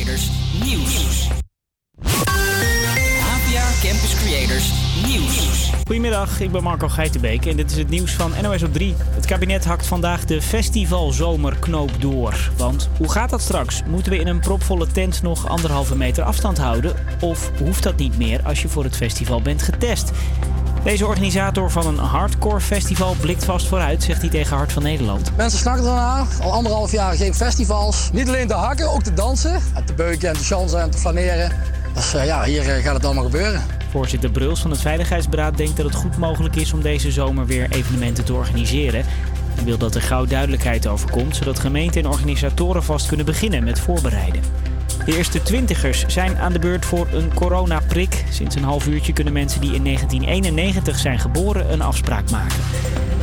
Creators Nieuws. APA Campus Creators Nieuws. Goedemiddag, ik ben Marco Geitenbeek en dit is het nieuws van NOS op 3. Het kabinet hakt vandaag de festivalzomerknoop door. Want hoe gaat dat straks? Moeten we in een propvolle tent nog anderhalve meter afstand houden? Of hoeft dat niet meer als je voor het festival bent getest? Deze organisator van een hardcore festival blikt vast vooruit, zegt hij tegen Hart van Nederland. Mensen snakken ernaar. Al anderhalf jaar geen festivals. Niet alleen te hakken, ook te dansen. En te beuken en te chansen en te flaneren. Dus uh, ja, hier uh, gaat het allemaal gebeuren. Voorzitter Bruls van het Veiligheidsberaad denkt dat het goed mogelijk is om deze zomer weer evenementen te organiseren. Hij wil dat er gauw duidelijkheid over komt, zodat gemeenten en organisatoren vast kunnen beginnen met voorbereiden. De eerste twintigers zijn aan de beurt voor een coronaprik. Sinds een half uurtje kunnen mensen die in 1991 zijn geboren een afspraak maken.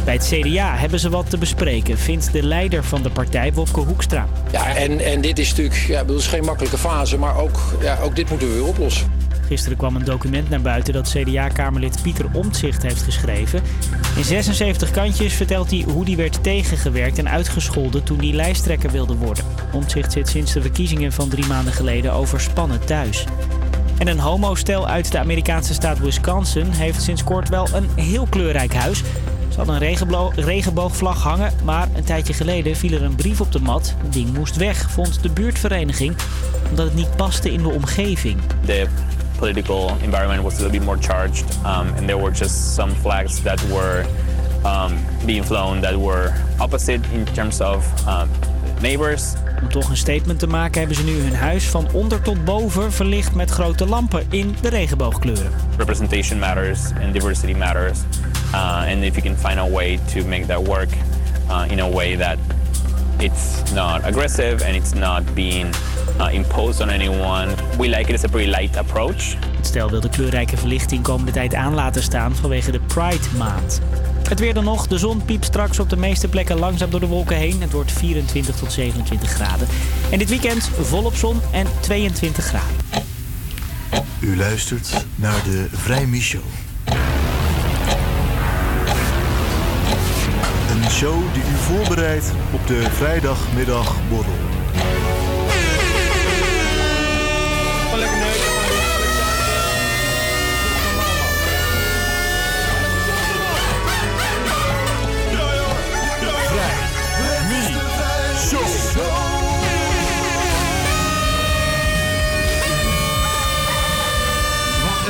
Bij het CDA hebben ze wat te bespreken, vindt de leider van de partij, Wopke Hoekstra. Ja, en, en dit is natuurlijk ja, het is geen makkelijke fase, maar ook, ja, ook dit moeten we weer oplossen. Gisteren kwam een document naar buiten dat CDA-kamerlid Pieter Omtzigt heeft geschreven. In 76 kantjes vertelt hij hoe die werd tegengewerkt en uitgescholden toen hij lijsttrekker wilde worden. Omtzigt zit sinds de verkiezingen van drie maanden geleden overspannen thuis. En een homostel uit de Amerikaanse staat Wisconsin heeft sinds kort wel een heel kleurrijk huis. Ze hadden een regenboogvlag hangen, maar een tijdje geleden viel er een brief op de mat. Het ding moest weg, vond de buurtvereniging, omdat het niet paste in de omgeving. De political environment was a little bit more charged, um, and there were just some flags that were um, being flown that were opposite in terms of um, neighbors. Om toch een statement te maken hebben ze nu hun huis van onder tot boven verlicht met grote lampen in de regenboogkleuren. Representation matters and diversity matters. Uh, and if you can find a way to make that work uh, in a way that it's not aggressive and it's not being uh, imposed on anyone. We like it as a pretty light approach. Het stel wil de kleurrijke verlichting komende tijd aan laten staan vanwege de Pride maand. Het weer dan nog. De zon piept straks op de meeste plekken langzaam door de wolken heen. Het wordt 24 tot 27 graden. En dit weekend volop zon en 22 graden. U luistert naar de Vrij Show. Een show die u voorbereidt op de vrijdagmiddagborrel.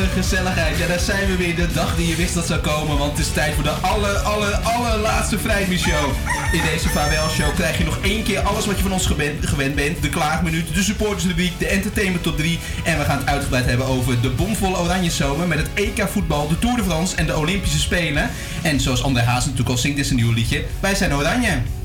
Gezelligheid. Ja, daar zijn we weer. De dag die je wist dat zou komen. Want het is tijd voor de aller, aller, allerlaatste Vrijmieshow. In deze Vaarwel Show krijg je nog één keer alles wat je van ons gewend bent. De klaagminuut, de supporters of the week, de entertainment top 3. En we gaan het uitgebreid hebben over de bomvolle Oranje Zomer. Met het EK voetbal, de Tour de France en de Olympische Spelen. En zoals André Haas natuurlijk al zingt, is een nieuw liedje. Wij zijn oranje.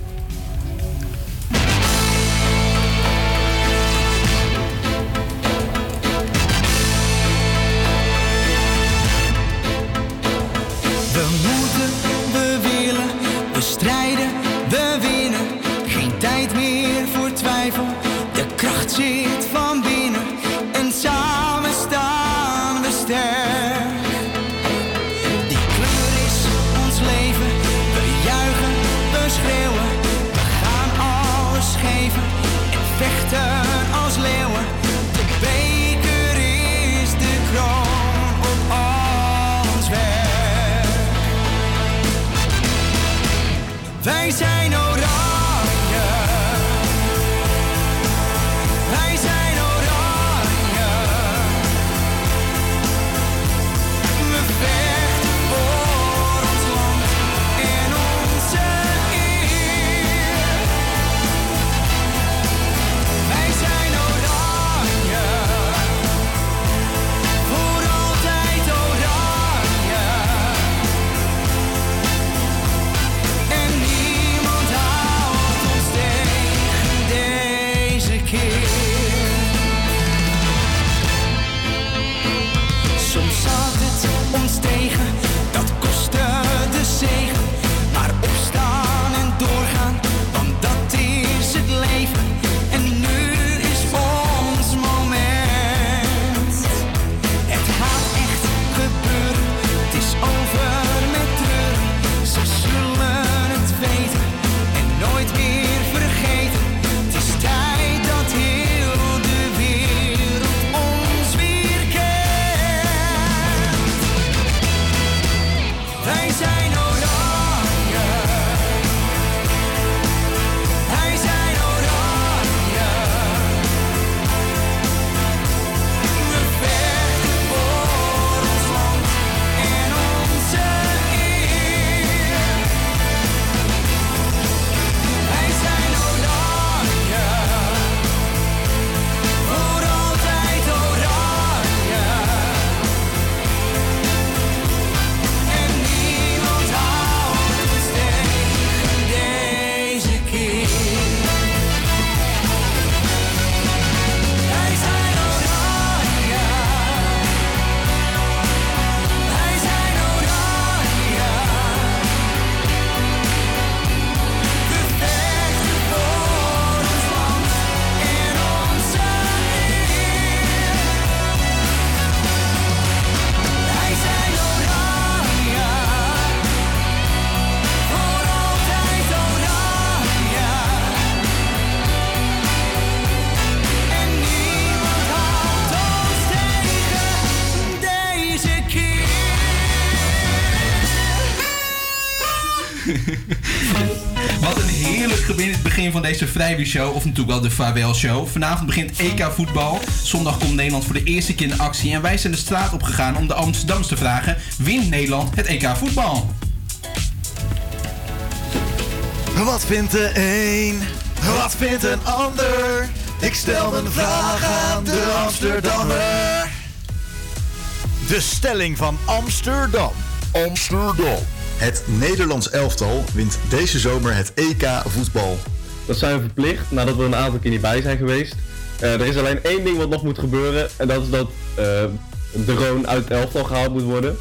Van deze vrijweershow, of natuurlijk wel de vaarwelshow. Vanavond begint EK voetbal. Zondag komt Nederland voor de eerste keer in actie. En wij zijn de straat opgegaan om de Amsterdams te vragen: wint Nederland het EK voetbal? Wat vindt de een? Wat vindt een ander? Ik stel mijn vraag aan de Amsterdammer. De stelling van Amsterdam. Amsterdam. Het Nederlands elftal wint deze zomer het EK voetbal. Dat zijn we verplicht nadat we een aantal keer niet bij zijn geweest. Eh, er is alleen één ding wat nog moet gebeuren en dat is dat uh, de Roon uit het elftal gehaald moet worden.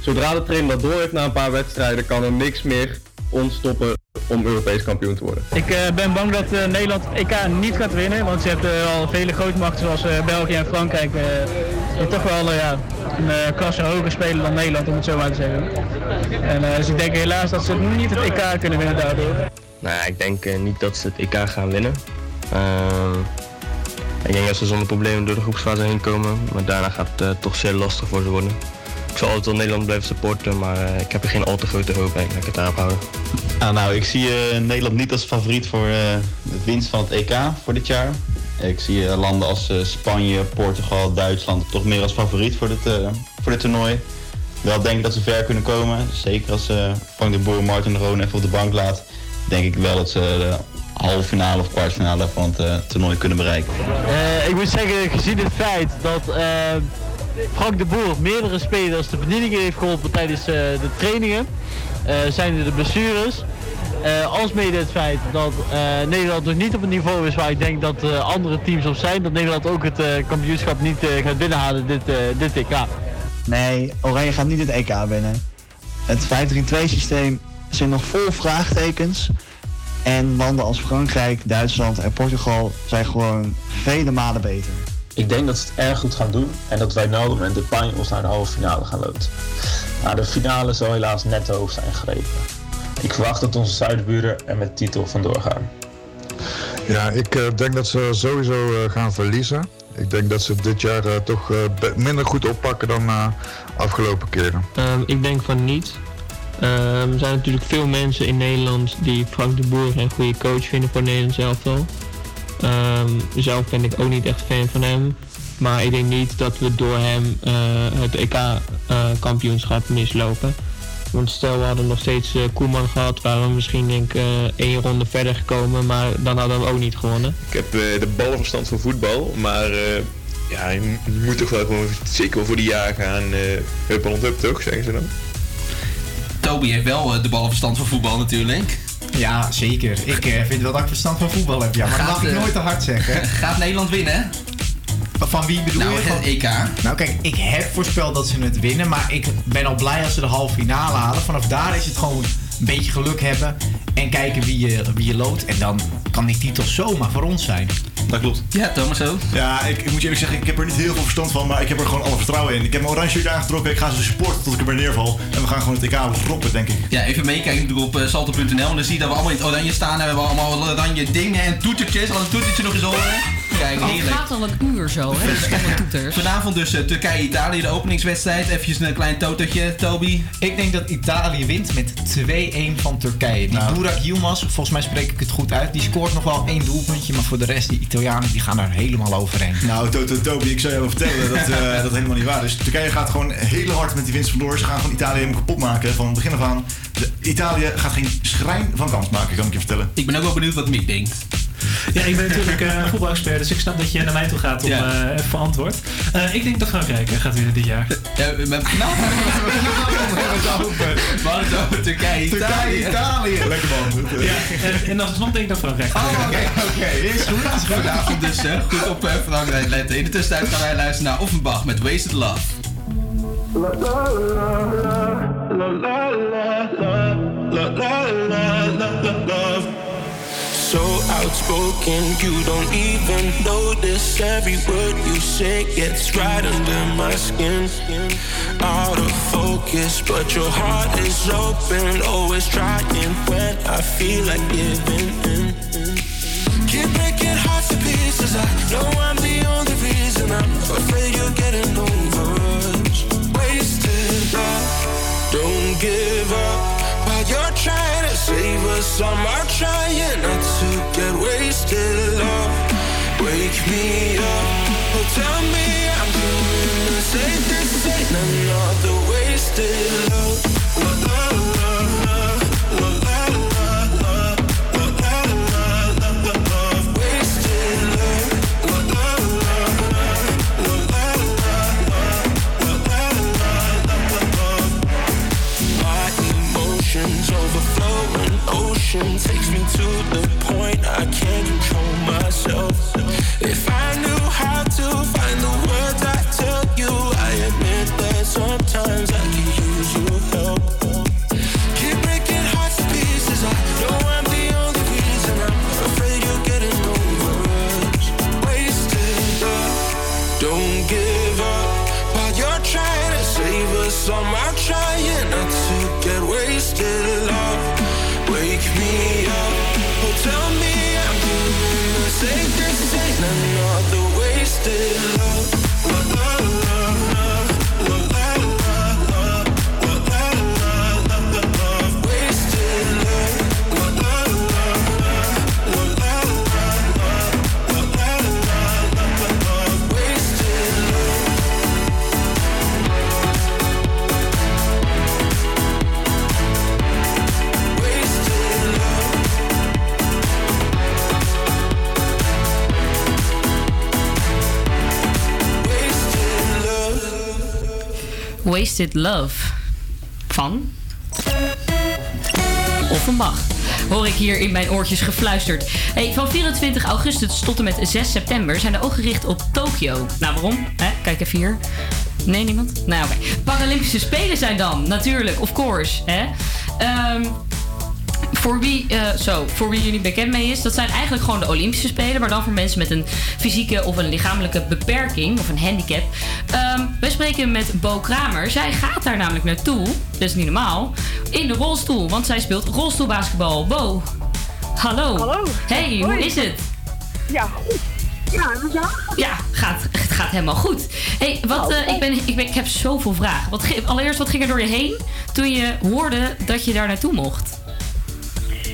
Zodra de trainer dat door heeft na een paar wedstrijden kan er niks meer ons stoppen om Europees kampioen te worden. Ik uh, ben bang dat uh, Nederland EK niet gaat winnen, want ze hebben al vele grootmachten zoals België en Frankrijk die toch wel ja, een klasse hoger spelen dan Nederland, om het zo maar te zeggen. En, dus ik denk helaas dat ze niet het EK kunnen winnen daardoor. Nou, ik denk niet dat ze het EK gaan winnen. Ehm, ik denk dat ze zonder problemen door de groepsfase heen komen, maar daarna gaat het toch zeer lastig voor ze worden. Ik zal altijd wel Nederland blijven supporten, maar uh, ik heb er geen al te grote hoop in. Laat ik het daarop houden. Ah, nou, ik zie Nederland niet als favoriet voor uh, het winst van het EK voor dit jaar. Ik zie landen als Spanje, Portugal, Duitsland toch meer als favoriet voor dit, voor dit toernooi. Wel denk ik dat ze ver kunnen komen. Zeker als Frank de Boer Martin de Roon even op de bank laat. Denk ik wel dat ze de halve finale of kwartfinale van het toernooi kunnen bereiken. ik moet zeggen, gezien het feit dat Frank de Boer meerdere spelers de bedieningen heeft geholpen tijdens uh, de trainingen. Uh, zijn er de blessures. Uh, als mede het feit dat Nederland nog niet op het niveau is waar ik denk dat andere teams op zijn. Dat Nederland ook het kampioenschap niet gaat binnenhalen dit, dit EK. Nee, Oranje gaat niet het EK winnen. Het 5-3-2 systeem zijn nog vol vraagtekens. En landen als Frankrijk, Duitsland en Portugal zijn gewoon vele malen beter. Ik denk dat ze het erg goed gaan doen en dat wij nou met de Panje ons naar de halve finale gaan loten. Maar de finale zal helaas net te hoog zijn gegrepen. Ik verwacht dat onze zuidburen er met titel vandoor gaan. Ja, ik uh, denk dat ze sowieso uh, gaan verliezen. Ik denk dat ze dit jaar uh, toch minder goed oppakken dan afgelopen keren. Um, ik denk van niet. Um, er zijn natuurlijk veel mensen in Nederland die Frank de Boer een goede coach vinden voor Nederland zelf al. Um, zelf ben ik ook niet echt fan van hem. Maar ik denk niet dat we door hem uh, het EK-kampioenschap uh, mislopen. Want stel we hadden nog steeds uh, Koeman gehad, waren we misschien denk ik één ronde verder gekomen, maar dan hadden we ook niet gewonnen. Ik heb de ballenverstand van voetbal, maar ja, je, moet toch wel gewoon zeker wel voor die jaar gaan hup en hup toch, zeggen ze dan. Toby heeft wel de ballenverstand van voetbal natuurlijk. Ja, zeker. Ik uh, vind wel dat ik verstand van voetbal heb. Ja, maar dat mag ik nooit te hard zeggen. Gaat Nederland winnen? Van wie bedoel nou, je? het EK. Nou kijk, ik heb voorspeld dat ze het winnen. Maar ik ben al blij als ze de halve finale halen. Vanaf daar is het gewoon een beetje geluk hebben. En kijken wie je, wie je loodt. En dan kan die titel zomaar voor ons zijn. Dat klopt. Ja, Thomas ook. Ja, ik, ik, moet je eerlijk zeggen, ik heb er niet heel veel verstand van, maar ik heb er gewoon alle vertrouwen in. Ik heb mijn oranje shirt aangetrokken, ik ga ze supporten tot ik er weer neerval. En we gaan gewoon het EK roppen, denk ik. Ja, even meekijken op uh, salto.nl en dan zie je dat we allemaal in het oranje staan. En we hebben allemaal oranje dingen en toetertjes. Al een toetertje nog eens horen. Kijk, oh, het gaat al een uur zo, hè? Vanavond dus uh, Turkije-Italië, de openingswedstrijd. Even een klein totertje, Toby. Ik denk dat Italië wint met 2-1 van Turkije. Die nou. Burak Yilmaz, volgens mij spreek ik het goed uit, die scoort nog wel één doelpuntje. Maar voor de rest, die Italianen, die gaan er helemaal overheen. Nou, Toby, ik zou je wel vertellen dat uh, dat helemaal niet waar is. Turkije gaat gewoon heel hard met die winst vandoor. Ze gaan gewoon Italië helemaal kapot maken van begin af aan. Italië gaat geen schrijn van kans maken, kan ik je vertellen. Ik ben ook wel benieuwd wat Mick denkt. Ja, ik ben natuurlijk uh, voetbalexpert, dus ik snap dat je naar mij toe gaat om ja. uh, even voor antwoord. Uh, ik denk dat Frankrijk gaat winnen dit jaar. Ja, met nou, we hebben het over. We hadden het over Turkije, Italië. Italië. Lekker man. Ja, en, en als denk ik dat Frankrijk. Oh, oké, oké. Is goed. Is goed. Vanavond dus goed op Frankrijk letten. In de tussentijd gaan wij luisteren naar Offenbach met Wasted Love. La la la la la la la la la la la so outspoken, you don't even notice every word you say gets right under my skin. Out of focus, but your heart is open, always trying when I feel like giving in. Keep breaking hearts to pieces. I know I'm the only reason. I'm afraid you're getting over us. Wasted love, don't give up. While you're trying to save us, I'm not trying wasted Wasted Love. Van? Offenbach. Hoor ik hier in mijn oortjes gefluisterd. Hey, van 24 augustus tot en met 6 september zijn de ogen gericht op Tokio. Nou, waarom? Kijk even hier. Nee, niemand? Nou, oké. Paralympische Spelen zijn dan, natuurlijk, of course. Hè? Ehm, voor wie, eh, zo, voor wie jullie bekend mee is, dat zijn eigenlijk gewoon de Olympische Spelen, maar dan voor mensen met een fysieke of een lichamelijke beperking of een handicap. Ehm wij spreken met Bo Kramer. Zij gaat daar namelijk naartoe, dat is niet normaal, in de rolstoel, want zij speelt rolstoelbasketbal. Bo, hallo. Hallo. Hey, hoe is het? Ja, goed. Ja? Ja, gaat, het gaat helemaal goed. Hey, wat, eh, ik, ben, ik, ben, ik heb zoveel vragen. Wat, allereerst, wat ging er door je heen toen je hoorde dat je daar naartoe mocht?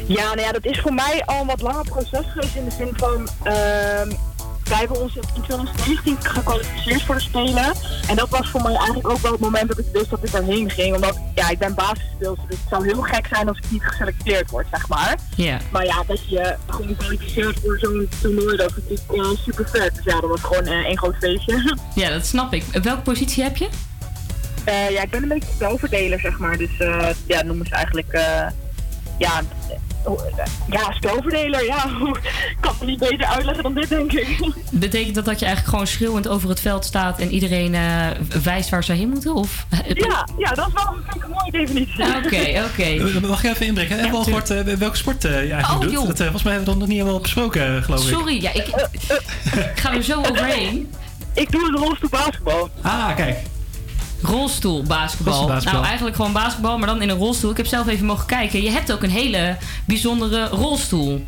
Ja, nou ja, dat is voor mij al een wat langer proces geweest in de zin van... ehm wij hebben ons in 2019 gekwalificeerd voor de Spelen. En dat was voor mij eigenlijk ook wel het moment dat ik wist dat ik daarheen ging. Omdat, ja, ik ben basisspeelster, dus het zou heel gek zijn als ik niet geselecteerd word, zeg maar. Ja. Maar ja, dat je gewoon kwalificeert voor zo'n toernooi, dat is natuurlijk eh, super vet. Dus ja, dat was gewoon eh, één groot feestje. Ja, dat snap ik. Welke positie heb je? Eh, ja, ik ben een beetje spelverdeler, zeg maar. Dus ja, noemen ze eigenlijk... ja, ja, spelverdeler, ja. Ik kan het niet beter uitleggen dan dit, denk ik. Betekent dat dat je eigenlijk gewoon schreeuwend over het veld staat en iedereen eh, wijst waar ze heen moeten? Of? Ja, ja, dat is wel vind ik, een mooie definitie. Oké, oké. Eh, Mag je even inbreken? Hebben we al gehoord eh, welke sport eh, je eigenlijk Oh, doet? joh. Dat, eh, volgens mij hebben we dat nog niet helemaal besproken, eh, geloof ik. Sorry, ja, ik, ik ga er zo overheen. Ik doe het rolstoel basketbal. Ah, kijk. Rolstoel basketbal. Rolstoelbasketbal. Nou, eigenlijk gewoon basketbal, maar dan in een rolstoel. Ik heb zelf even mogen kijken. Je hebt ook een hele bijzondere rolstoel.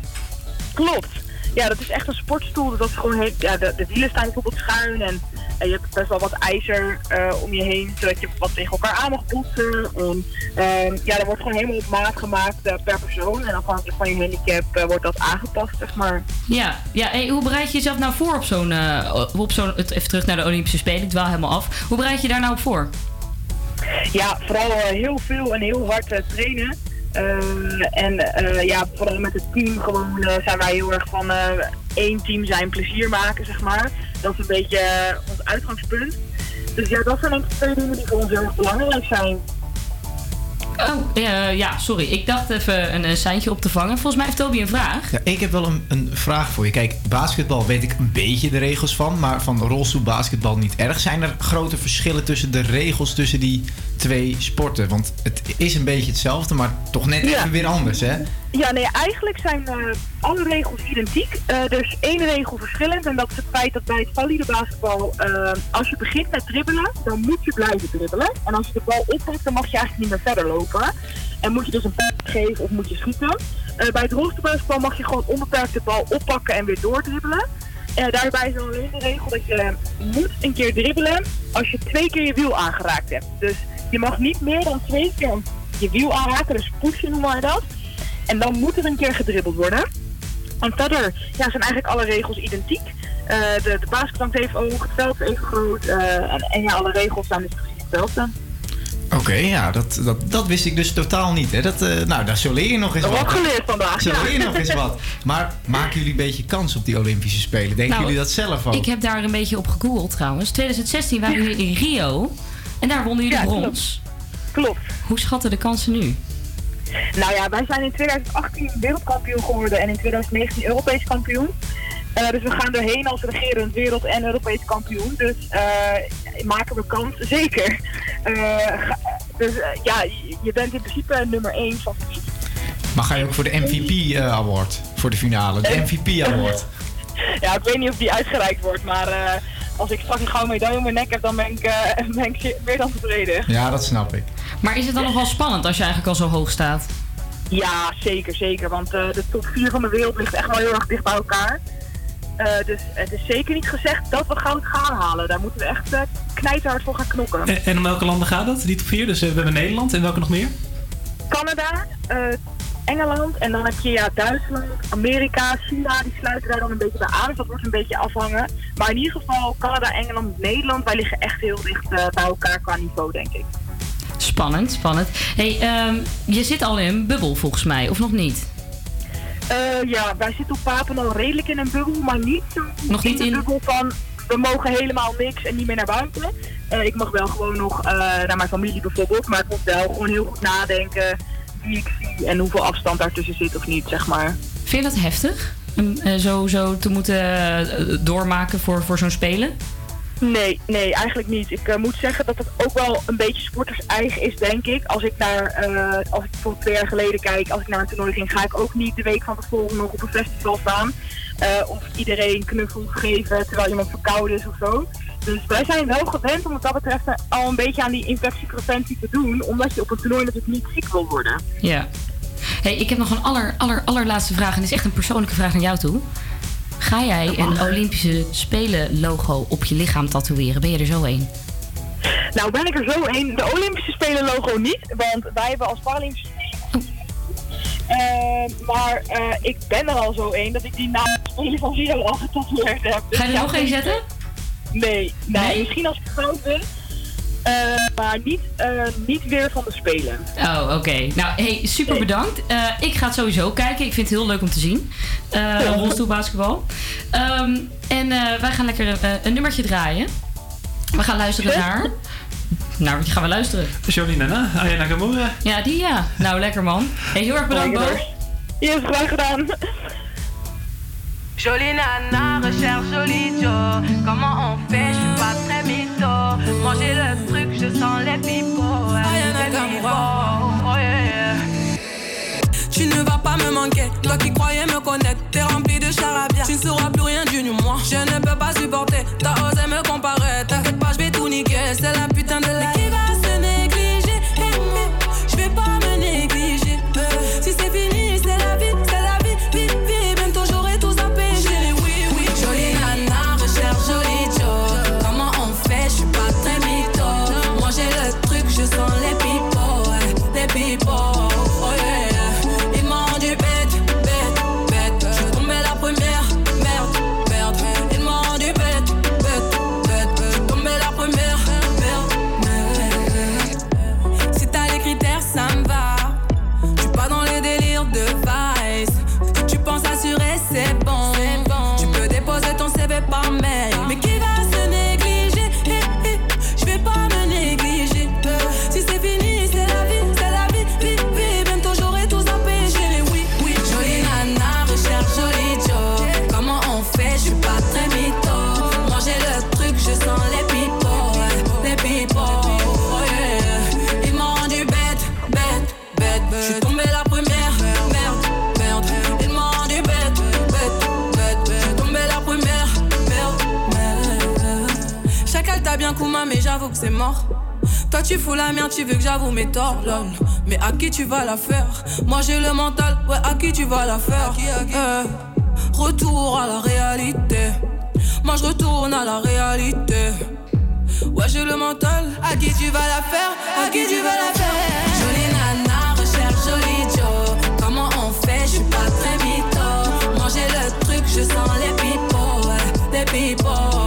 Klopt. Ja, dat is echt een sportstoel. Dat is gewoon heel, ja, de, de wielen staan bijvoorbeeld schuin en, en je hebt best wel wat ijzer eh, om je heen, zodat je wat tegen elkaar aan mag botsen. En ehm, ja, dat wordt gewoon helemaal op maat gemaakt eh, per persoon. En afhankelijk van je handicap eh, wordt dat aangepast, zeg maar. Ja, ja hey, hoe bereid je jezelf nou voor op zo'n... op zo'n even terug naar de Olympische Spelen, ik dwaal helemaal af. Hoe bereid je daar nou op voor? Ja, vooral heel veel en heel hard trainen. Eh, en eh, ja, vooral met het team gewoon eh, zijn wij heel erg van eh, één team zijn plezier maken, zeg maar. Dat is een beetje ons uitgangspunt. Dus ja, dat zijn ik twee dingen die voor ons heel erg belangrijk zijn. Oh, eh, ja, sorry. Ik dacht even een, een seintje op te vangen. Volgens mij heeft Toby een vraag. Ja, ik heb wel een, een vraag voor je. Kijk, basketbal weet ik een beetje de regels van, maar van rolstoelbasketbal niet erg. Zijn er grote verschillen tussen de regels tussen die twee sporten? Want het is een beetje hetzelfde, maar toch net even weer anders, hè? Ja, nee, eigenlijk zijn eh, alle regels identiek. Eh, er is één regel verschillend en dat is het feit dat bij het valide basketbal, eh, als je begint met dribbelen, dan moet je blijven dribbelen. En als je de bal oppakt, dan mag je eigenlijk niet meer verder lopen. En moet je dus een pass geven of moet je schieten. Bij het rolstoelbasketbal mag je gewoon onbeperkt de bal oppakken en weer doordribbelen. Daarbij is dan alleen de regel dat je moet een keer dribbelen als je twee keer je wiel aangeraakt hebt. Dus je mag niet meer dan twee keer je wiel aanraken, dus pushen noemen wij dat. En dan moet er een keer gedribbeld worden. En verder ja, zijn eigenlijk alle regels identiek. Eh, de, de even hoog, het veld is even groot. eh, en, en ja, alle regels zijn dus precies hetzelfde. Oké, ja, dat, dat, dat wist ik dus totaal niet. Hè. Dat, eh, nou, daar zo leer je nog eens Dat wat. heb ik geleerd vandaag, Zo ja. leer je nog eens wat. Maar maken jullie een beetje kans op die Olympische Spelen? Denken Nou, jullie dat zelf ook? Ik heb daar een beetje op gegoogeld trouwens. 2016 waren jullie in Rio. En daar wonnen jullie Ja, klopt. brons. Klopt. Hoe schatten de kansen nu? Nou ja, wij zijn in 2018 wereldkampioen geworden en in 2019 Europees kampioen. Eh, dus we gaan erheen als regerend wereld- en Europees kampioen. Dus eh, maken we kans? Zeker. Eh, dus ja, je- bent in principe nummer 1 van Maar ga je ook voor de MVP Award? Voor de finale, de MVP Award. Ja, ik weet niet of die uitgereikt wordt, maar eh, als ik straks een gouden medaille om mijn nek heb, dan ben ik, eh, ben ik meer dan tevreden. Ja, dat snap ik. Maar is het dan nog wel spannend als je eigenlijk al zo hoog staat? Ja, zeker, zeker. Want eh, de top 4 van de wereld ligt echt wel heel erg dicht bij elkaar. Eh, dus het is zeker niet gezegd dat we goud gaan halen. Daar moeten we echt uh, knijterhard voor gaan knokken. En, en om welke landen gaat het, die top 4? Dus we hebben Nederland en welke nog meer? Canada, eh, Engeland en dan heb je ja, Duitsland, Amerika, China. Die sluiten daar dan een beetje bij aan. Dus dat wordt een beetje afhangen. Maar in ieder geval Canada, Engeland, Nederland. Wij liggen echt heel dicht eh, bij elkaar qua niveau, denk ik. Spannend, spannend. Hey, ehm, je zit al in een bubbel volgens mij, of nog niet? Eh, ja, wij zitten op Papen al redelijk in een bubbel, maar niet zo Nog niet de in- bubbel van we mogen helemaal niks en niet meer naar buiten. Eh, ik mag wel gewoon nog naar mijn familie bijvoorbeeld, maar ik moet wel gewoon heel goed nadenken ik zie en hoeveel afstand daartussen zit of niet, zeg maar. Vind je dat heftig? Eh, zo, zo te moeten eh, doormaken voor, voor zo'n spelen? Nee, nee, eigenlijk niet. Ik eh, moet zeggen dat het ook wel een beetje sporters eigen is, denk ik. Als ik naar, eh, als ik bijvoorbeeld twee jaar geleden kijk, als ik naar een toernooi ging, ga ik ook niet de week van tevoren nog op een festival staan. Eh, of iedereen knuffels geven terwijl iemand verkouden is of zo. Dus wij zijn wel gewend om wat dat betreft al een beetje aan die infectiepreventie te doen, omdat je op een toernooi natuurlijk niet ziek wil worden. Ja. Hey, ik heb nog een aller, aller, allerlaatste vraag. En dit is echt een persoonlijke vraag naar jou toe. Ga jij een Olympische Spelen logo op je lichaam tatoeëren? Ben je er zo een? Nou ben ik er zo een. De Olympische Spelen logo niet, want wij hebben als Paralympische Eh, maar eh, ik ben er al zo een dat ik die na het Spelen van Rio al getatoeëerd heb. Dus Ga je er ja, nog een zetten? Nee, nee, misschien als ik groot ben. Eh, maar niet, eh, niet weer van de Spelen. Oh, oké. Nou, hey, super bedankt. Eh, ik ga het sowieso kijken. Ik vind het heel leuk om te zien. Uh, rolstoelbasketbal. Ehm, en eh, wij gaan lekker een nummertje draaien. We gaan luisteren naar... Naar wat gaan we luisteren? Jolien Nana, Aya Nakamura. Ja, die ja. Nou, lekker man. Hey, heel erg bedankt, Bo. Yes, graag gedaan. Jolie nana, recherche jolie Joe. Comment on fait, je suis pas très Manger le truc, je sens les pipots. Oh yeah. Tu ne vas pas me manquer, toi qui croyais me connaître, t'es rempli de charabia. Tu ne sauras plus rien du moi. Je ne peux pas supporter, t'as osé me comparer. T'inquiète pas, je vais tout niquer, c'est la putain de la. C'est mort. Toi tu fous la merde, tu veux que j'avoue mes torts, lol. Mais à qui tu vas la faire? Moi j'ai le mental, ouais, à qui tu vas la faire? Eh, Retour à la réalité. Moi je retourne à la réalité. Ouais, j'ai le mental. À qui tu vas la faire? À qui tu vas la faire? Jolie nana, recherche jolie Joe. Comment on fait? Je suis pas très mytho. J'ai le truc, je sens les pipots. ouais, des people.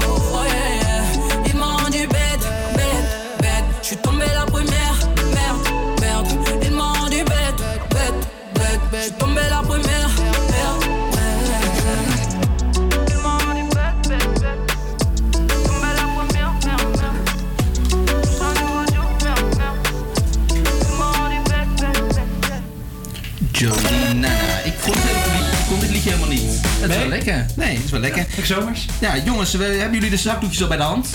Het is Nee? wel lekker. Nee, het is wel lekker. Ik zomers. Ja, jongens, we, hebben jullie de zakdoekjes al bij de hand?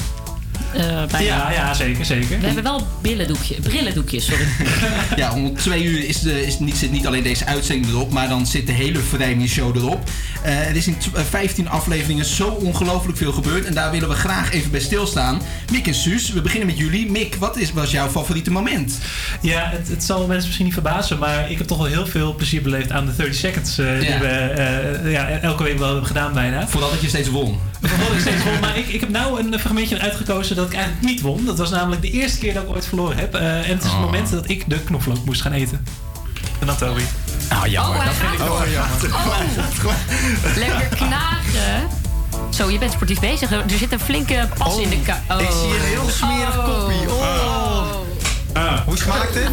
Ja, ja, zeker, zeker. We hebben wel billendoekje, brillendoekjes, sorry. Ja, om twee uur is de, is niet, zit niet alleen deze uitzending erop, maar dan zit de hele Vrijmier Show erop. Eh er is in tw- eh, 15 afleveringen zo ongelooflijk veel gebeurd en daar willen we graag even bij stilstaan. Mick en Suus, we beginnen met jullie. Mick, wat is, was jouw favoriete moment? Ja, het, het zal mensen misschien niet verbazen, maar ik heb toch wel heel veel plezier beleefd aan de 30 seconds eh, die we eh, ja, elke week wel hebben gedaan bijna. Vooral dat je steeds won. Ik steeds won, maar ik, ik heb nou een fragmentje uitgekozen dat ik eigenlijk niet won. Dat was namelijk de eerste keer dat ik ooit verloren heb. Eh, en het is het Oh. moment dat ik de knoflook moest gaan eten. En dan Toby. Nou, jammer. Oh, hij gaat Oh, jammer. Lekker knagen. Zo, je bent sportief bezig. Er zit een flinke pas in de ka... Oh. Ik zie een heel smerig koppie. Oh. Hoe smaakt het?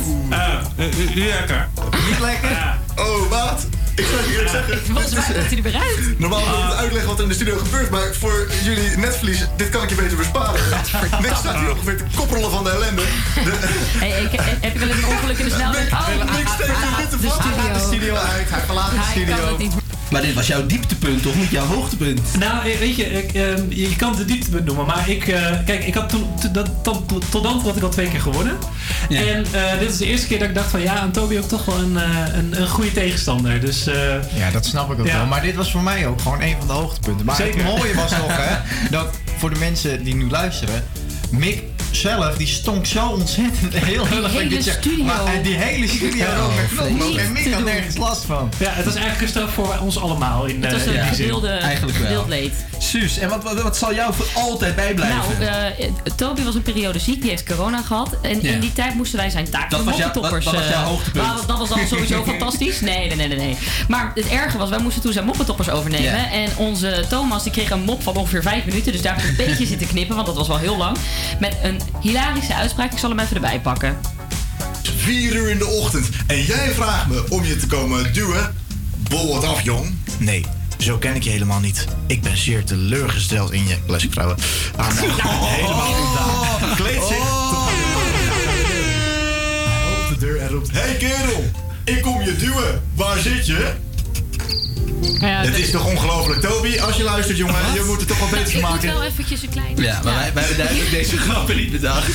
lekker. Niet lekker? Oh, wat? Ik zou je eerlijk zeggen. Mij komt hij er weer uit. Normaal moet ik het uitleggen wat er in de studio gebeurt, maar voor jullie netverlies, dit kan ik je beter besparen. Niks staat hier ongeveer te koppelen van de ellende. De, Hey, ik, heb je wel eens een ongeluk in de snelweg? Oh, niks steekt witte de studio. Gaat de studio uit, hij verlaat de Hij kan studio. Maar dit was jouw dieptepunt, toch? Niet jouw hoogtepunt. Nou, weet je, ik, ehm, je kan het de dieptepunt noemen, maar ik, eh, kijk, ik had toen, dat, tot, tot, dan toe had ik al twee keer gewonnen. En eh, dit is de eerste keer dat ik dacht van ja, aan Toby ook toch wel een, eh, een, een goede tegenstander. Dus, eh, Ja, dat snap ik ook Ja. wel. Maar dit was voor mij ook gewoon een van de hoogtepunten. Maar Zeker. het mooie was toch, hè, dat voor de mensen die nu luisteren, Mick zelf, die stonk zo ontzettend heel Die erg hele dit zeg. studio. Maar eh, die hele studio Ja. ook met knoplook. Niet En Mick had nergens last van. ja, het was eigenlijk een straf voor ons allemaal. In, Het was eh, een in gedeelde, Eigenlijk gedeeld leed. Suus, en wat, wat, wat zal jou voor altijd bijblijven? Nou, eh, Toby was een periode ziek, die heeft corona gehad. En Ja. in die tijd moesten wij zijn taak Dat jouw- moppentoppers... dat- dat was jouw hoogtepunt. dat was dan sowieso fantastisch. Nee, nee, nee, nee, nee. Maar het erge was, wij moesten toen zijn moppentoppers overnemen. Ja. En onze Thomas die kreeg een mop van ongeveer vijf minuten. Dus daar heb ik een beetje zitten knippen, want dat was wel heel lang. Met een hilarische uitspraak. Ik zal hem even erbij pakken. 4 uur in de ochtend en jij vraagt me om je te komen duwen. Bol wat af, jong. Nee, zo ken ik je helemaal niet. Ik ben zeer teleurgesteld in je. Classic vrouwen. Ah, nou, helemaal niet daar. Kleed zich. Hij opent de deur en roept: Hey kerel, ik kom je duwen. Waar zit je? Ja, Het is toch ongelooflijk, Toby? Als je luistert, jongen, je moet het toch wel beter ik moet maken. wel eventjes een klein... Ja, maar wij, wij hebben duidelijk deze grappen niet bedacht.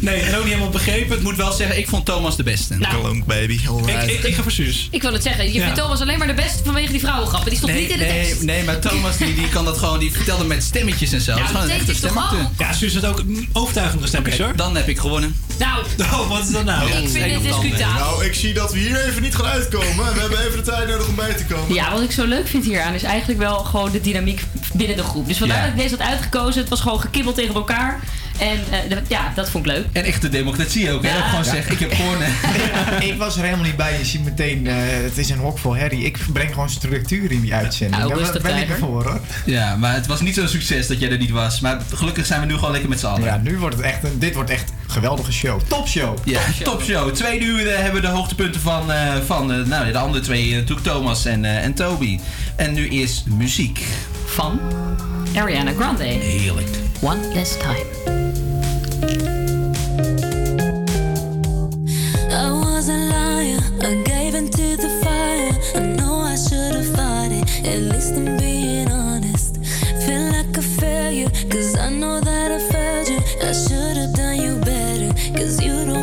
Nee, en ook niet helemaal begrepen. Het moet wel zeggen, ik vond Thomas de beste. Nou. Klonk, baby. Ik, ik, ik ga voor Suus. Ik wil het zeggen, je Ja. vindt Thomas alleen maar de beste vanwege die vrouwengrappen. Die stond Nee, niet in de nee, tekst. nee, maar Thomas die, die kan dat gewoon, die vertelde met stemmetjes en zo. Ja, Het is gewoon dat een. Ja, Suus had ook overtuigende stemmetjes hoor. Dan heb ik gewonnen. Nou, Oh, wat is dat nou? ik vind dit discutabel. Nou, ik zie dat we hier even niet gaan uitkomen. En we hebben even de tijd nodig om bij te komen. Ja, wat ik zo leuk vind hieraan is eigenlijk wel gewoon de dynamiek binnen de groep. Dus vandaar Ja. dat ik deze had uitgekozen. Het was gewoon gekibbeld tegen elkaar. En eh, ja, dat vond ik leuk. En echte democratie ook, hè? Ja. Dat ik gewoon Ja. zeg, ik heb gewonnen. ik was er helemaal niet bij. Je ziet meteen, eh, het is een hok vol herrie. Ik breng gewoon structuur in die uitzending. Nou, Daar ben ik ervoor hoor. Ja, maar het was niet zo'n succes dat jij er niet was. Maar gelukkig zijn we nu gewoon lekker met z'n allen. Ja, nu wordt het echt een, dit wordt echt geweldige show. Topshow. Ja, topshow. Tweede uur eh, hebben we de hoogtepunten van, eh, van eh, nou, de andere twee, natuurlijk Thomas en, eh, en Toby. En nu is muziek. Van Ariana Grande. Heerlijk. One last time. I was a liar, I gave into the fire. I know I should have fought it, at least I'm being honest. Feel like a failure, cause I know that I failed you. I should have cause you don't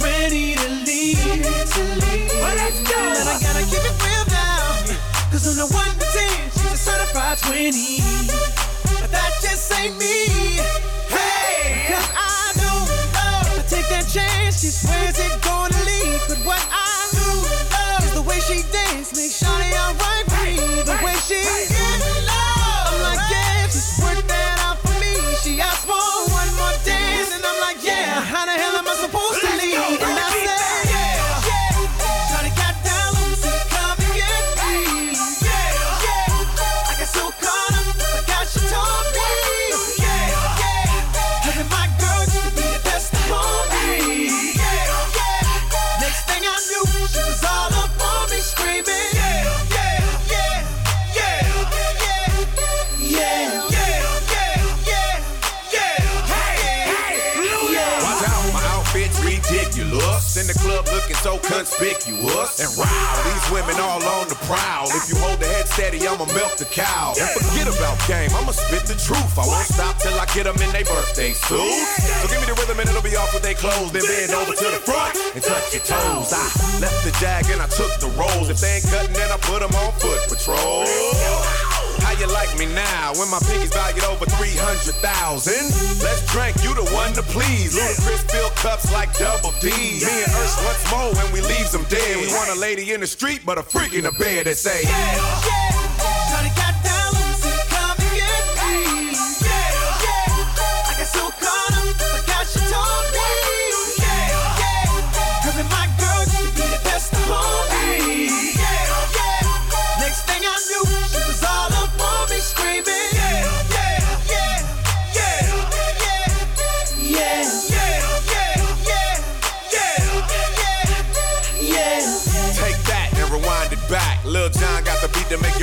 ready to leave. Well, let's go. But I gotta keep it real now. Cause I'm the one pretend she's a certified 20. But that just ain't me. Hey! Cause I don't know. I take that chance, she swears it gonna leave. But what I do love is the way she dance, make Shawty alright. Hey, the way she us and ride These women all on the prowl. If you hold the head steady, I'ma milk the cow. And forget about game, I'ma spit the truth. I won't stop till I get them in their birthday suits. So give me the rhythm and it'll be off with their clothes. Then bend over to the front and touch your toes. I left the jag and I took the rolls. If they ain't cutting, then I put them on foot patrol. How you like me now when my pinky's valued over 300,000? Let's drink, you the one to please. Ludacris fill cups like double D. Me and Ursh once more when we leaves them dead. We want a lady in the street, but a freak in the bed that say, Shawty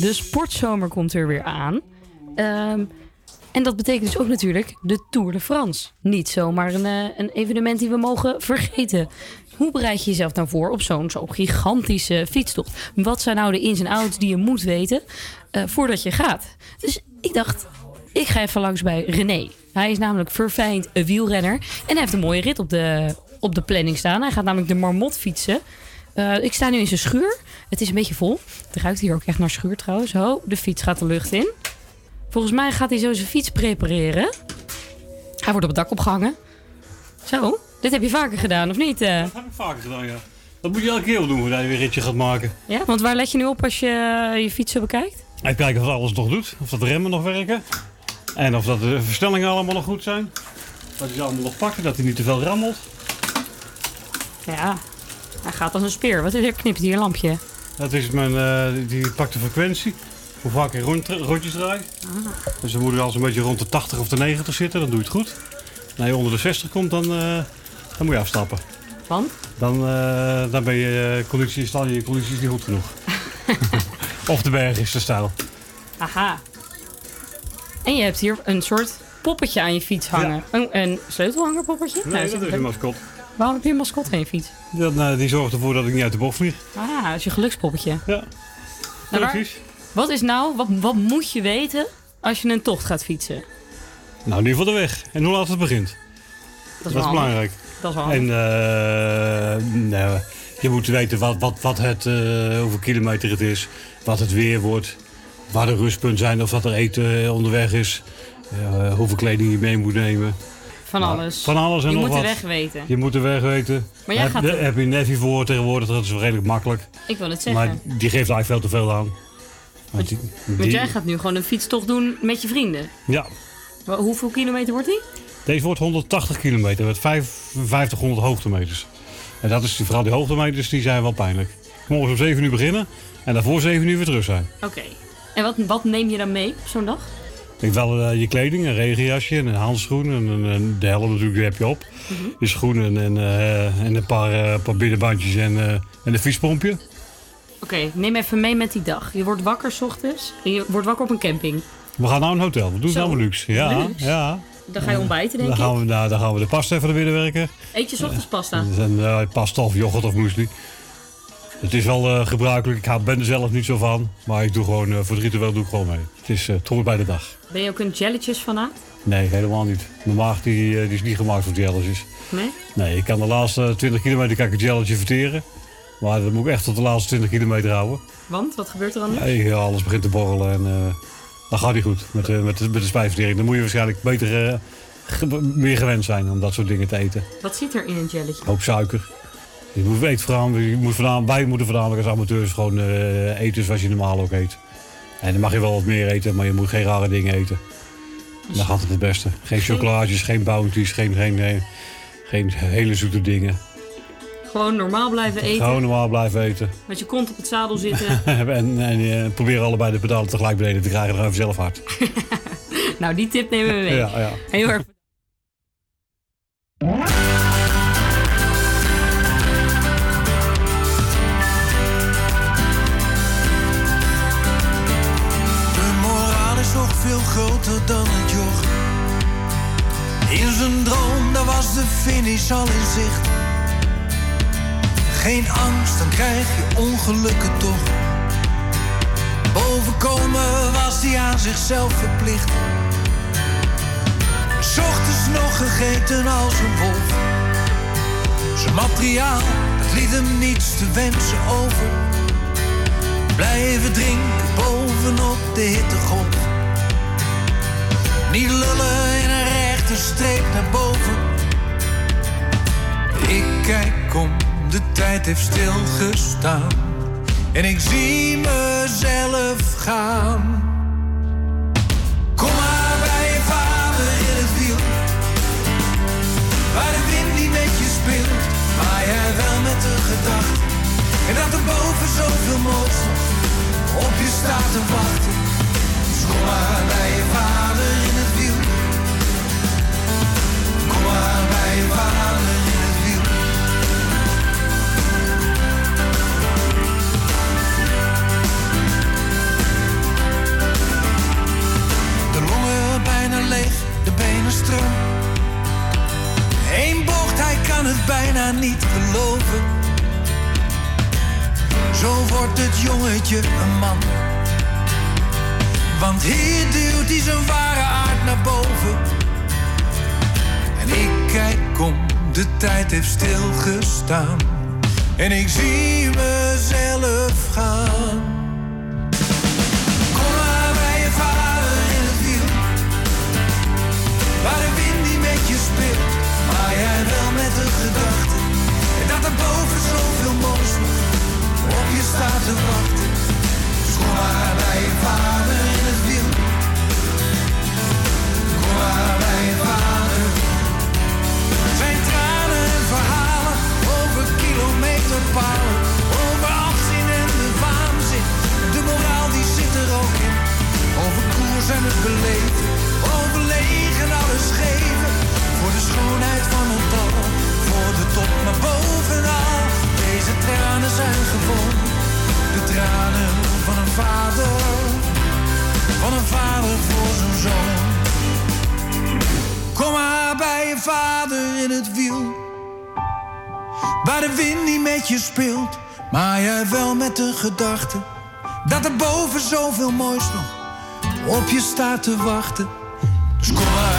De sportzomer komt er weer aan. Ehm, en dat betekent dus ook natuurlijk de Tour de France. Niet zomaar een, eh, een evenement die we mogen vergeten. Hoe bereid je jezelf nou voor op zo'n zo gigantische fietstocht? Wat zijn nou de ins en outs die je moet weten eh, voordat je gaat? Dus ik dacht, ik ga even langs bij René. Hij is namelijk verfijnd wielrenner. En hij heeft een mooie rit op de, op de planning staan. Hij gaat namelijk de Marmot fietsen. Eh, ik sta nu in zijn schuur. Het is een beetje vol. Het ruikt hier ook echt naar schuur trouwens. Zo, de fiets gaat de lucht in. Volgens mij gaat hij zo zijn fiets prepareren. Hij wordt op het dak opgehangen. Zo, dit heb je vaker gedaan, of niet? eh? Dat heb ik vaker gedaan, ja. Dat moet je elke keer doen voordat je weer een ritje gaat maken. Ja, want waar let je nu op als je je fiets zo bekijkt? Even kijken of alles nog doet. Of dat de remmen nog werken. En of dat de versnellingen allemaal nog goed zijn. Dat hij ze allemaal nog pakken, dat hij niet te veel rammelt. Ja, hij gaat als een speer. Wat is er? Knipt hier een lampje? Dat is mijn, eh, die pakt de frequentie. Hoe vaak ik rond, rondjes draai. Dus dan moet ik als een beetje rond de 80 of de 90 zitten, dan doe je het goed. Als je onder de 60 komt, dan, eh, dan moet je afstappen. Want? Dan, eh, dan ben je conditie, staan je conditie is niet goed genoeg. of de berg is te stijl. Aha. En je hebt hier een soort poppetje aan je fiets hangen. Een, een sleutelhangerpoppetje? Nee, Nou, dat is een mascot. Waarom heb je een mascot aan je fiets? Dat, eh, die zorgt ervoor dat ik niet uit de bocht vlieg. Ah, dat is je gelukspoppetje. Ja. Nou, waar- Precies. wat is nou, wat, wat moet je weten als je een tocht gaat fietsen? Nou, ieder geval de weg. En hoe laat het begint. Dat is, wel handig. belangrijk. Dat is wel handig. En eh, nou, je moet weten wat, wat, wat het, eh, hoeveel kilometer het is, wat het weer wordt, waar de rustpunten zijn, of dat er eten onderweg is, eh, hoeveel kleding je mee moet nemen. Van Nou, alles. Van alles en je nog moet de weg weten. Je moet de weg weten. Maar jij heb, gaat de- heb je Nevi voor tegenwoordig, dat is redelijk makkelijk. Ik wil het zeggen. Maar die geeft eigenlijk veel te veel aan. Want die- Want die- jij gaat nu gewoon een fietstocht doen met je vrienden. Ja, Hoeveel kilometer wordt die? Deze wordt 180 kilometer met 5500 hoogtemeters. En dat is, vooral die hoogtemeters die zijn wel pijnlijk. Morgen om 7 uur beginnen en daarvoor 7 uur weer terug zijn. Oké. En wat, wat neem je dan mee op zo'n dag? Ik wel eh, je kleding, een regenjasje en een handschoen. En, de helm natuurlijk heb je op. Mhm. Je schoenen en, eh, en een paar, eh, paar binnenbandjes en, eh, en een fietspompje. Oké, neem even mee met die dag. Je wordt wakker 's ochtends. en Je wordt wakker op een camping. We gaan naar een hotel. We doen het Zo, allemaal luxe. Ja, luxe. ja. Dan ga je ontbijten, denk Dan ik. gaan, we, nou, dan gaan we de pasta even naar binnen werken. Eet je 's ochtends pasta? En eh, pasta of yoghurt of muesli. Het is wel eh, gebruikelijk. Ik ben er zelf niet zo van. Maar ik doe gewoon, eh, voor het ritueel doe ik gewoon mee. Het, is, hoort bij de dag. Ben je ook een jelletjes fanaat? Nee, helemaal niet. Mijn maag die, die is niet gemaakt voor jelletjes. Nee? Nee, ik kan de laatste 20 kilometer kan ik een jelletje verteren. Maar dat moet ik echt tot de laatste 20 kilometer houden. Want, wat gebeurt er dan nu? Nee, alles begint te borrelen en eh dan gaat niet goed met, met, de, met de spijsvertering. Dan moet je waarschijnlijk beter, ge- meer gewend zijn om dat soort dingen te eten. Wat zit er in een jelletje? Hoop suiker. Je moet eten voornamelijk, je moet voornamelijk, wij moeten voornamelijk als amateurs gewoon eh, eten zoals je normaal ook eet. En dan mag je wel wat meer eten, maar je moet geen rare dingen eten. Dan gaat het het beste. Geen chocolaatjes, geen bounties, geen, geen, eh, geen hele zoete dingen. Gewoon normaal blijven eten. Gewoon normaal blijven eten. Met je kont op het zadel zitten. en en eh, proberen allebei de pedalen tegelijk beneden te krijgen, dan gaan we zelf hard. nou, die tip nemen we mee. Ja, ja. Heel erg. dan het joch. In zijn droom, daar was de finish al in zicht. Geen angst, dan krijg je ongelukken toch. Bovenkomen was hij aan zichzelf verplicht. S nog gegeten als een wolf. Zijn materiaal, dat liet hem niets te wensen over. Blijven drinken bovenop de hittegolf. Niet lullen in een rechte streep naar boven. Ik kijk om, de tijd heeft stilgestaan. En ik zie mezelf gaan. Kom maar bij je vader in het wiel. Waar de wind niet met je speelt, maar jij wel met de gedachte. En dat er boven zoveel moois op je staat te wachten. Dus kom maar bij je vader leeg, de benen stram. Eén bocht, hij kan het bijna niet geloven. Zo wordt het jongetje een man. Want hier duwt hij zijn ware aard naar boven. En ik kijk om, de tijd heeft stilgestaan. En ik zie mezelf gaan. Maar jij wel met de gedachte. Dat er boven zoveel moois op je staat te wachten. Dus kom maar bij je vader in het wiel. Kom maar bij je vader. Zijn tranen en verhalen over kilometerpalen. Over afzien en de waanzin. De moraal die zit er ook in. Over koers en het beleven. Over leeg en alles geven. Voor de schoonheid van het dal. Voor de top, maar bovenal. Deze tranen zijn gewoon de tranen van een vader. Van een vader voor zijn zoon. Kom maar bij je vader in het wiel. Waar de wind niet met je speelt, maar jij wel met de gedachte dat er boven zoveel moois nog op je staat te wachten. Dus kom maar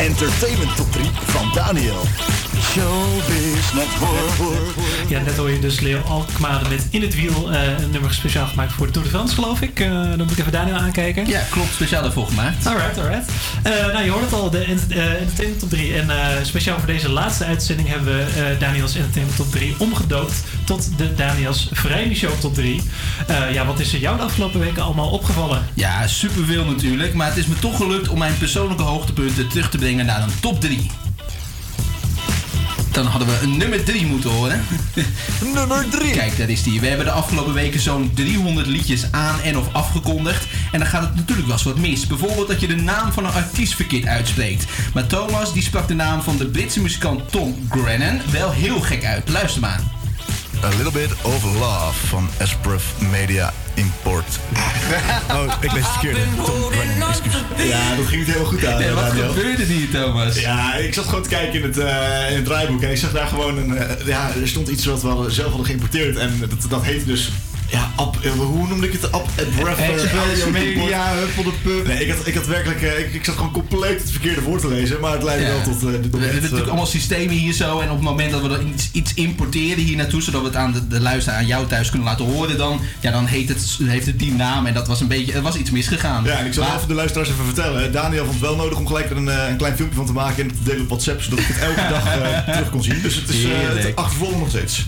entertainment top 3 van Daniel. Showbiz Network. Ja, net hoor je dus Leo Alkmaar met In het Wiel. eh, een nummer speciaal gemaakt voor de Tour de France, geloof ik. Eh, dan moet ik even Daniel aankijken. Ja, klopt. Speciaal daarvoor gemaakt. Alright, alright. Eh, nou, je hoort het al, de ent- eh, Entertainment Top 3. En eh, speciaal voor deze laatste uitzending hebben we eh, Daniels Entertainment Top 3 omgedoopt tot de Daniels Vrijde Show Top 3. Eh, ja, wat is er jou de afgelopen weken allemaal opgevallen? Ja, superveel natuurlijk. Maar het is me toch gelukt om mijn persoonlijke hoogtepunten terug te brengen naar een top 3. Dan hadden we een nummer 3 moeten horen. nummer 3. Kijk, daar is die. We hebben de afgelopen weken zo'n 300 liedjes aan en of afgekondigd. En dan gaat het natuurlijk wel eens wat mis. Bijvoorbeeld dat je de naam van een artiest verkeerd uitspreekt. Maar Thomas die sprak de naam van de Britse muzikant Tom Grennan wel heel gek uit. Luister maar. A little bit of love van Espref Media Import. oh, ik lees het verkeerd. Tom Brennan, excuus. Ja, dat ging niet heel goed aan. Nee, wat Daniel. gebeurde hier, Thomas? Ja, ik zat gewoon te kijken in het, eh, in het draaiboek en ik zag daar gewoon een. eh, ja, er stond iets wat we hadden- zelf hadden geïmporteerd en dat, dat heette dus. Ja, app, eh, hoe noemde ik het? App, Breath Express Media, Huppel de Pub. Nee, ik had, ik had werkelijk. eh, ik, ik zat gewoon compleet het verkeerde woord te lezen, maar het leidde Ja. wel tot. eh, dit We hebben moment, natuurlijk eh, allemaal systemen hier zo. En op het moment dat we dan iets, iets importeren hier naartoe, zodat we het aan de, de luisteraar aan jou thuis kunnen laten horen, dan, ja, dan heet het, heeft het die naam. En dat was een beetje, er was iets misgegaan. Ja, en ik zal Maar- even de luisteraars even vertellen. Daniel vond het wel nodig om gelijk er een, eh, een klein filmpje van te maken en te delen op WhatsApp, zodat ik het elke dag eh, terug kon zien. Dus het is eh, het achtervolgen nog steeds.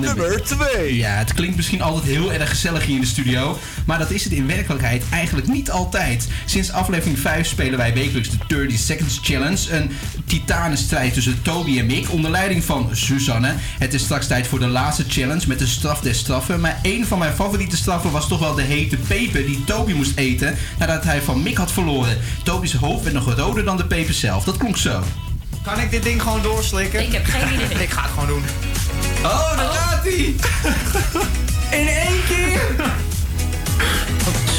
Nummer 2. Ja, het klinkt misschien altijd heel erg gezellig hier in de studio. Maar dat is het in werkelijkheid eigenlijk niet altijd. Sinds aflevering 5 spelen wij wekelijks de 30 Seconds Challenge. Een titanenstrijd tussen Toby en Mick onder leiding van Suzanne. Het is straks tijd voor de laatste challenge met de straf des straffen. Maar een van mijn favoriete straffen was toch wel de hete peper die Toby moest eten nadat hij van Mick had verloren. Toby's hoofd werd nog roder dan de peper zelf. Dat klonk zo. Kan ik dit ding gewoon doorslikken? Ik heb geen idee. ik ga het gewoon doen. Oh, daar gaat hij! In één keer!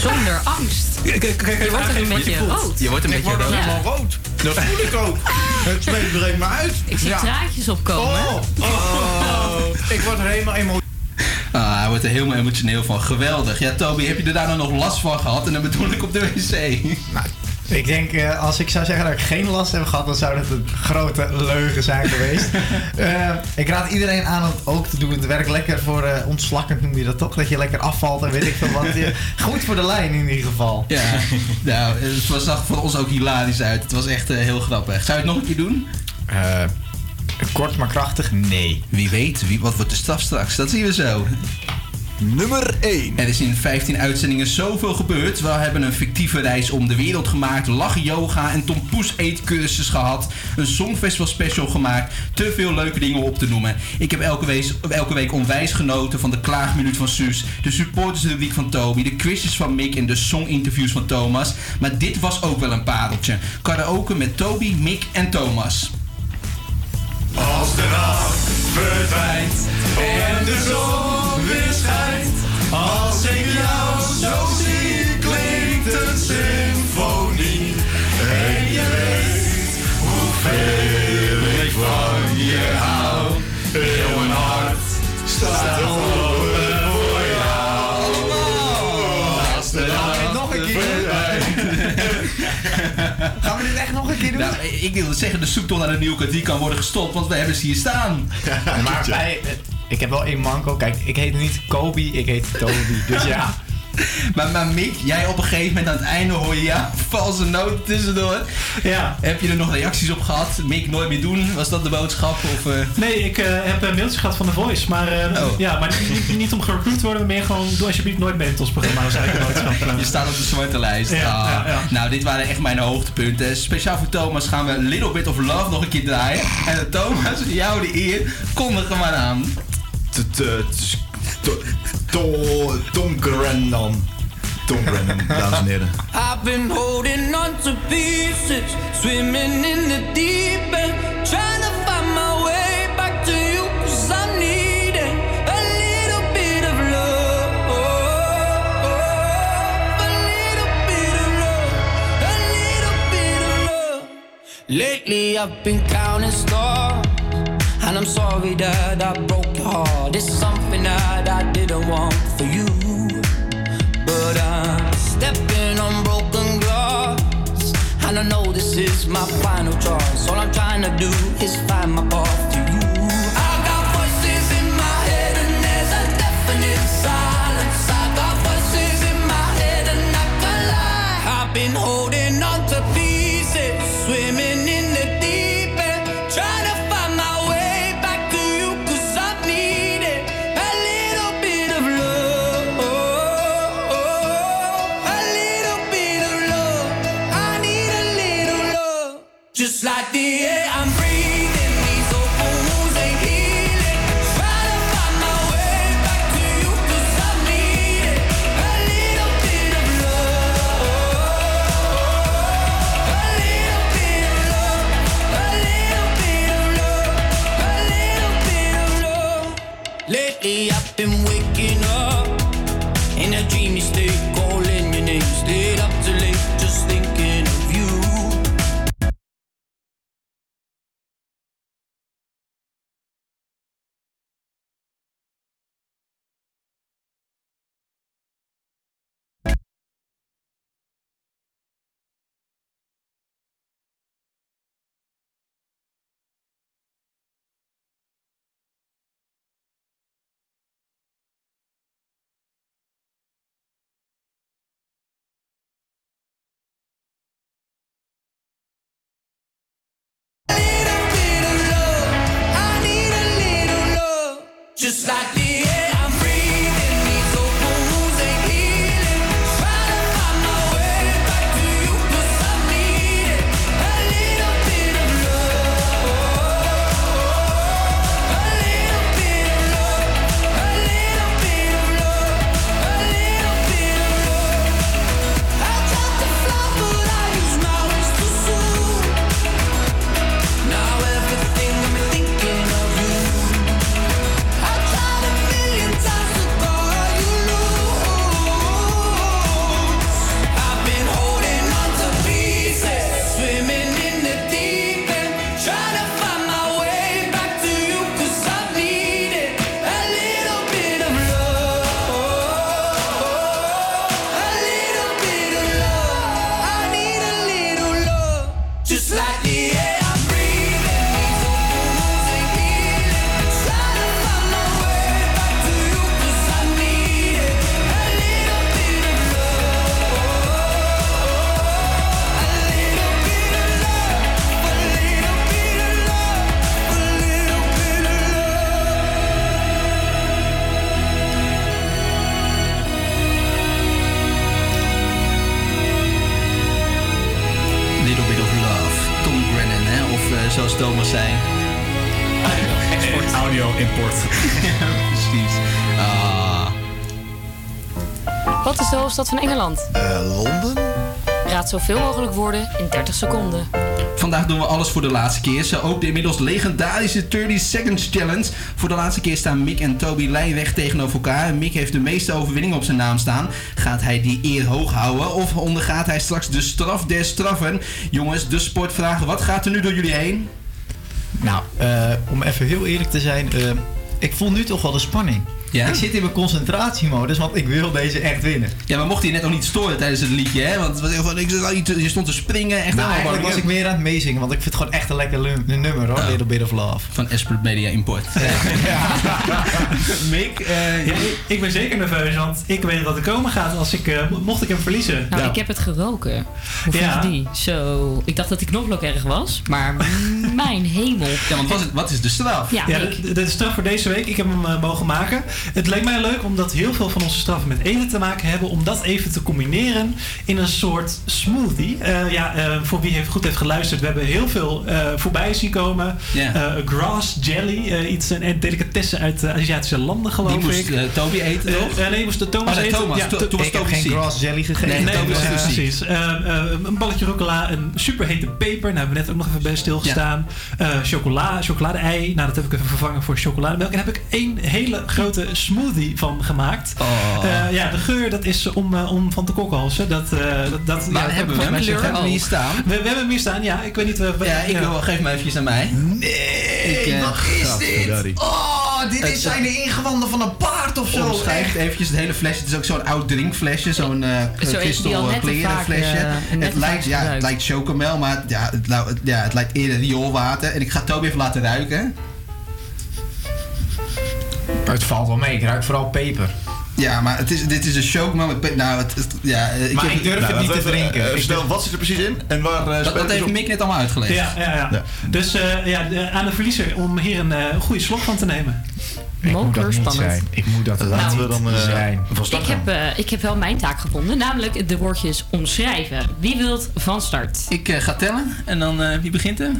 Zonder angst. Je wordt er een beetje rood. Je wordt een beetje rood. helemaal rood. Dat voel ik ook. Het zweet breekt me uit. Ik zie Ja. traantjes opkomen. Oh, oh. ik word er helemaal emotioneel. Ah, hij wordt er helemaal emotioneel van. Geweldig. Ja, Toby, heb je er daar nou nog last van gehad? En dan bedoel ik op de wc. Nou, ik denk, eh, als ik zou zeggen dat ik geen last heb gehad, dan zou dat een grote leugen zijn geweest. Eh, ik raad iedereen aan om het ook te doen. Het werkt lekker voor eh, ontslakkend, noem je dat toch? Dat je lekker afvalt en weet ik veel wat. Je- Goed voor de lijn in ieder geval. Ja, nou, het was- zag voor ons ook hilarisch uit. Het was echt heel grappig. Zou je het nog een keer doen? kort maar krachtig, nee. Wie weet, wie, wat wordt de straf straks? Dat zien we zo. Nummer 1. Er is in 15 uitzendingen zoveel gebeurd. We hebben een fictieve reis om de wereld gemaakt, lachen yoga en Tom Poes eetcursus gehad. Een songfestival special gemaakt. Te veel leuke dingen op te noemen. Ik heb elke week, elke week onwijs genoten van de klaagminuut van Suus, de supportersrubriek van Toby, de quizjes van Mick en de songinterviews van Thomas. Maar dit was ook wel een pareltje. Karaoke met Toby, Mick en Thomas. Als de nacht verdwijnt en de zon weer schijnt. Als ik jou zo zie, klinkt een symfonie. En je weet hoeveel ik van je hou. Heel hart staat open nog een keer doen? Nou, ik wil zeggen, de zoektocht naar een nieuw kwartier kan worden gestopt, want we hebben ze hier staan. maar bij, ik heb wel één manko. Kijk, ik heet niet Kobe, ik heet Toby. Dus ja. Maar, maar Mick, jij op een gegeven moment aan het einde hoor je ja, valse noot tussendoor. Ja. Heb je er nog reacties op gehad? Mick, nooit meer doen? Was dat de boodschap? Of, eh? Nee, ik eh, heb een mailtje gehad van The Voice. Maar, eh, Oh. ja, maar niet, niet om gerecruit te worden, maar meer gewoon doe alsjeblieft nooit mee met ons programma. Dat is eigenlijk de boodschap. Je staat op de zwarte lijst. Ja, Ah. ja, ja. Nou, dit waren echt mijn hoogtepunten. Speciaal voor Thomas gaan we Little Bit of Love nog een keer draaien. En Thomas, jou de eer, kondig hem maar aan. Tom Grennan, dames en heren. I've been holding on to pieces, swimming in the deep end, trying to find my way back to you, cause I'm needing a little bit of love. A little bit of love, a little bit of love. Lately I've been counting stars, and I'm sorry that I broke your heart. It's something that I didn't want for you. But I'm stepping on broken glass. And I know this is my final choice. All I'm trying to do is find my path Just like zoveel mogelijk woorden in 30 seconden. Vandaag doen we alles voor de laatste keer. Zo ook de inmiddels legendarische 30 Seconds Challenge. Voor de laatste keer staan Mick en Toby lijnweg tegenover elkaar. Mick heeft de meeste overwinningen op zijn naam staan. Gaat hij die eer hoog houden? Of ondergaat hij straks de straf der straffen? Jongens, de sportvragen. Wat gaat er nu door jullie heen? Nou, eh, om even heel eerlijk te zijn, eh, ik voel nu toch wel de spanning. Ja? Ik zit in mijn concentratiemodus, want ik wil deze echt winnen. Ja, maar mocht hij net nog niet storen tijdens het liedje, hè? Want iets- je stond te springen. Echt Nou, eigenlijk was ik meer aan het meezingen, want ik vind het gewoon echt een lekker nummer hoor. Little Bit of Love. Van Esprit Media Import. Mick, eh, ja, ik, ben zeker nerveus, want ik weet wat er komen gaat als ik, eh, mo- mocht ik hem verliezen. Nou, ik heb het geroken. Hoe Ja. Ja. je die? Zo. Ik dacht dat die knoflook erg was, maar mijn hemel. Ja, want wat is, wat is de straf? Ja, de, de straf voor deze week, ik heb hem eh, mogen maken. Het leek mij leuk omdat heel veel van onze straffen met eten te maken hebben, om dat even te combineren in een soort smoothie. Eh, ja, eh, voor wie heeft, goed heeft geluisterd, we hebben heel veel eh, voorbij zien komen. Eh, grass jelly, eh, iets een een delicatesse uit Aziatische landen geloof Die moest ik. Toby eten, toch? nee, moest de Thomas Oh, nee, eten. Thomas. Ja, To- to- toen was ik heb geen ziek. grass jelly gegeten. Nee, Nee, precies. Eh, eh, een balletje rucola, een superhete peper. Daar hebben we net ook nog even bij stilgestaan. Eh chocola, chocolade-ei. Nou, dat heb ik even vervangen voor chocolademelk. En daar heb ik één hele grote smoothie van gemaakt. Oh. Eh, ja, de geur, dat is om, eh, om van te kokhalsen. Dat, eh, dat, dat, ja, hebben we hem? hier staan? We, we hebben hem hier staan, ja. Ik weet niet... Ja, ik wil, geef me eventjes aan mij. Nee, Ik, wat is dit? Oh, dit is zijn de ingewanden van een paard of zo. Omschrijf Echt. eventjes het hele flesje. Het is ook zo'n oud drinkflesje, zo'n eh Zo kristal kleren flesje. het, lijkt, ja, het lijkt chocomel, maar ja, het, ja, het lijkt eerder En ik ga Toby even laten ruiken. Het valt wel mee, ik ruik vooral peper. Ja, maar het is, dit is een chocomel met Nou, het, het- ja, eh, Maar heb- ik durf Nou, het niet te drinken. eh, Ik snel, durf- wat zit er precies in? En waar eh, dat, speelt dat heeft? Mick net allemaal uitgelegd. Ja, ja, ja. Ja. Dus eh, ja, aan de verliezer om hier een eh, goede slok van te nemen. Ik moet dat niet spannend. zijn. Ik moet dat Laten we dan eh, zijn. van start Ik heb, eh, ik heb wel mijn taak gevonden, namelijk de woordjes omschrijven. Wie wilt van start? Ik eh, ga tellen en dan eh, wie begint er?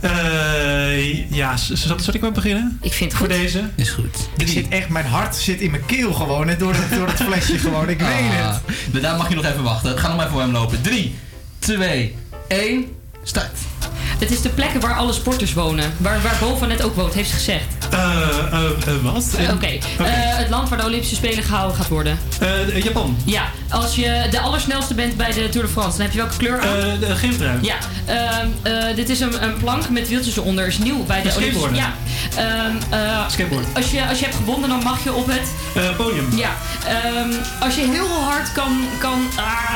Eh, ja, zal, zal ik maar beginnen? Ik vind het Voor goed. deze. Is goed. Ik zit echt, mijn hart zit in mijn keel gewoon. hè, Door het, door het flesje gewoon. Ik weet Ah, het. maar daar mag je nog even wachten. Ga nog maar voor hem lopen. 3, 2, 1, start. Het is de plekken waar alle sporters wonen. Waar, waar Bovan net ook woont, heeft ze gezegd. Eh, eh, eh, wat? Oké. Oké. Eh, het land waar de Olympische Spelen gehouden gaat worden. Eh, Japan. Ja, als je de allersnelste bent bij de Tour de France, dan heb je welke kleur aan? Eh, de gymtrui. Ja, ehm, eh, dit is een, een plank met wieltjes eronder. Is nieuw bij de Olympische... Ja. Ehm, eh, Skateboard. Als je, als je hebt gewonnen, dan mag je op het... Eh, podium. Ja. ehm, als je heel hard kan... kan ah,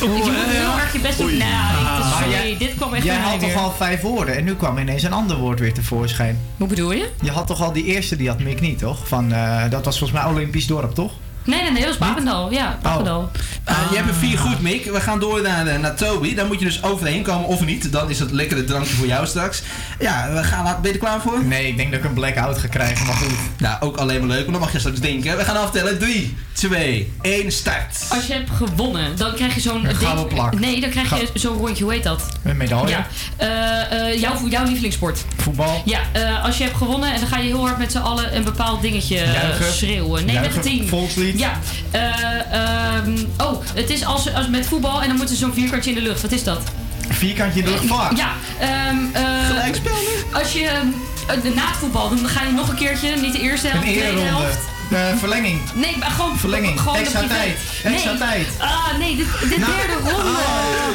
je moet heel hard je best doen. Nou, sorry, jij- dit kwam echt Jij had toch weer. al vijf woorden en nu kwam ineens een ander woord weer tevoorschijn. Hoe bedoel je? Je had toch al die eerste, die had Mick niet, toch? Van, eh, dat was volgens mij Olympisch dorp, toch? Nee, nee, nee, dat was Papendal. Ja, Papendal. Eh, je hebt er vier goed, Mick. We gaan door naar, eh, naar Toby. Daar moet je dus overheen komen of niet. Dan is het lekkere drankje voor jou straks. Ja, we gaan, ben je er klaar voor? Nee, ik denk dat ik een blackout ga krijgen, maar goed. Nou, ook alleen maar leuk, maar dan mag je straks denken. We gaan aftellen. 3, 2, 1, start. Als je hebt gewonnen, dan krijg je zo'n... Een gouden ding- plak. Nee, dan krijg je zo'n rondje, hoe heet dat? Een medaille. Ja. Eh, eh, jouw, jouw lievelingssport. Voetbal. Ja, eh, als je hebt gewonnen en dan ga je heel hard met z'n allen een bepaald dingetje eh, Juichen. schreeuwen. Nee, Juichen. met het team. Volkslied. Ja. Eh, ehm, oh, het is als, als met voetbal en dan moet er zo'n vierkantje in de lucht. Wat is dat? Vierkantje in de lucht, fuck. Ja. ehm eh, Gelijkspel Als je ehm, na het voetbal, dan ga je nog een keertje, niet de eerste helft, Een de tweede helft. Eh, verlenging. Nee, maar gewoon Verlenging. Gewoon Extra tijd. Extra nee. tijd. Ah, nee, de, de Nou. derde ronde.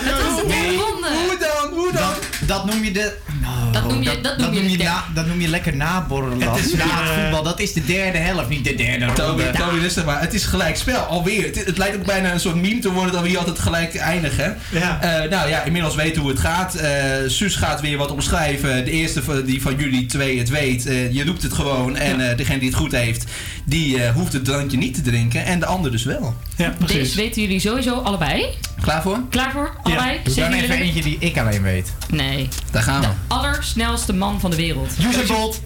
het is de derde Nee. ronde. Hoe dan? Hoe dan? Dat, dat noem je de... Nou, Dat noem je- dat noem je de na, dat noem je lekker naborrelen. Het is na het eh, voetbal. Dat is de derde helft, niet de derde Toby, ronde. Toby, rustig maar. Het is gelijk spel, alweer. Het, het lijkt ook bijna een soort meme te worden dat we hier altijd gelijk eindigen. Ja. Eh, nou ja, inmiddels weten hoe het gaat. Eh Suus gaat weer wat omschrijven. De eerste van- die van jullie twee het weet. Eh, je roept het gewoon. En eh, degene die het goed heeft, die eh, hoeft het drankje niet te drinken. En de ander dus wel. Ja, Deze weten jullie sowieso allebei. Klaar voor? Klaar voor? Allebei? Doe dan even eentje die ik alleen weet. Nee. Daar gaan we. Allersnelste man van de wereld. Usain Bolt.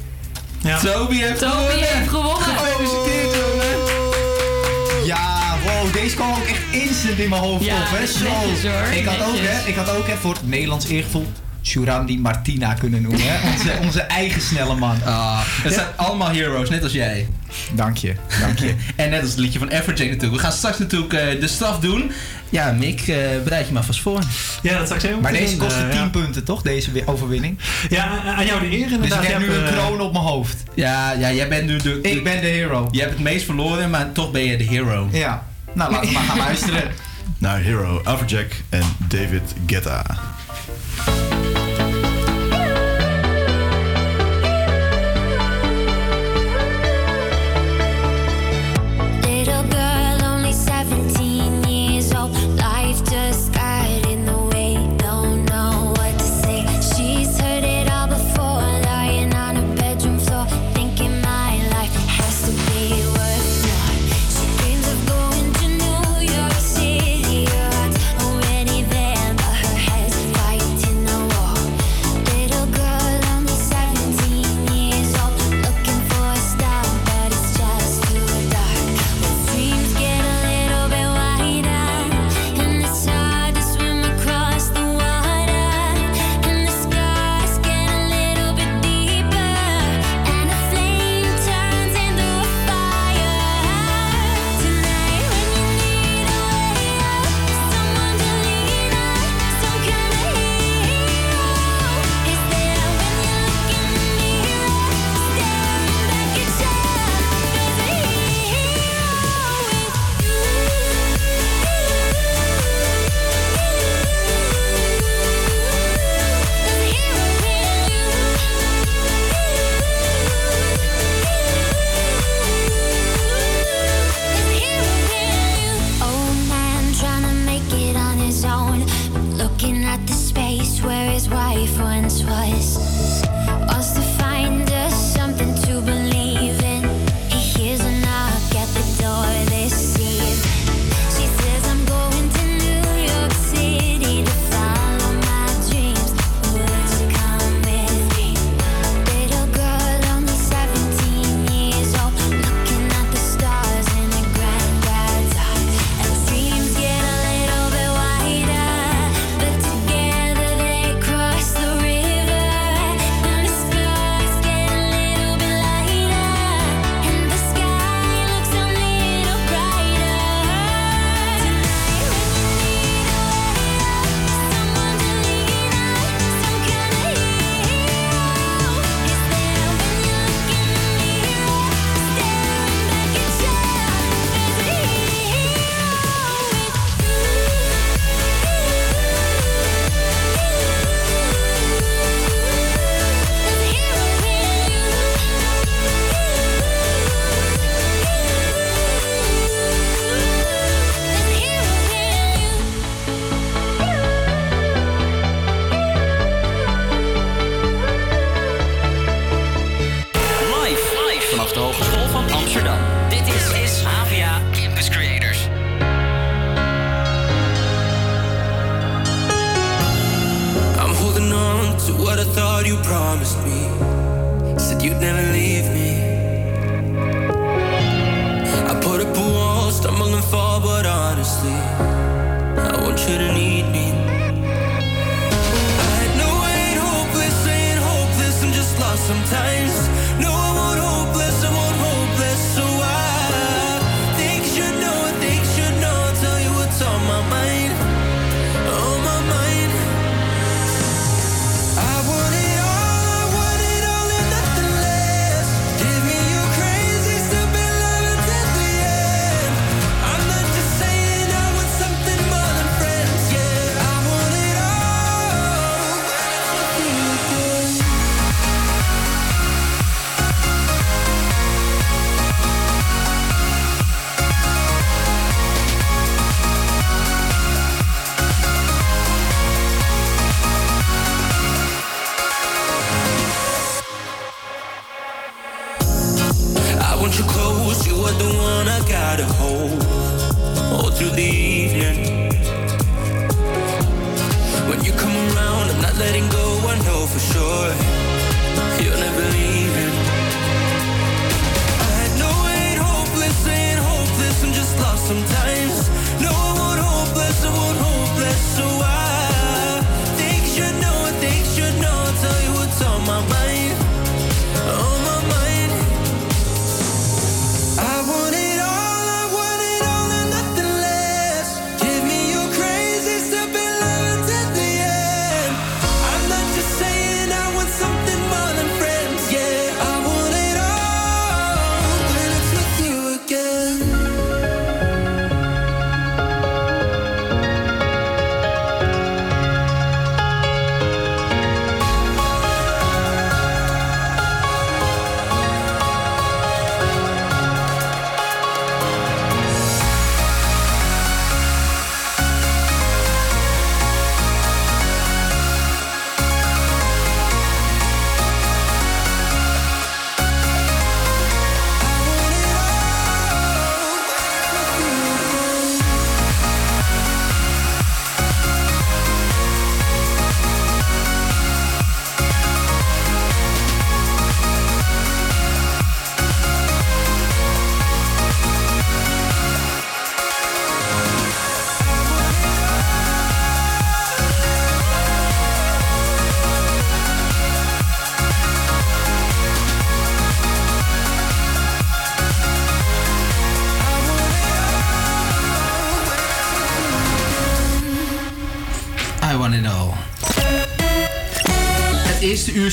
Ja. Toby heeft Toby gewonnen. heeft gewonnen. Gefeliciteerd, jongen. Ja, wow, deze kwam ook echt instant in mijn hoofd Ja, op, hè? netjes, Zo. hoor, Ik had, ook, hè, ik had ook hè, voor het Nederlands eergevoel Shurandi Martina kunnen noemen, hè? Onze, onze eigen snelle man. Ah, het zijn allemaal heroes, net als jij. Dank je, dank je. En net als het liedje van Everjane natuurlijk. We gaan straks natuurlijk eh, de straf doen. Ja, Mick, eh, bereid je maar vast voor. Ja, dat zou ik zeggen. Maar deze kostte eh, 10 ja. punten, toch? Deze wi- overwinning. Ja, aan jou de eer Dus inderdaad. ik heb Je nu een eh, kroon op mijn hoofd. Ja, ja jij bent nu de, de- Ik ben de hero. Je hebt het meest verloren, maar toch ben je de hero. Ja. Nou, laten we maar gaan luisteren. Naar Hero, Afrojack en David Guetta. creators. I'm holding on to what I thought you promised me. Said you'd never leave me. I put up a wall, stumbling fall, but honestly, I want you to need me. I know no way hopeless, ain't hopeless, I'm just lost sometimes.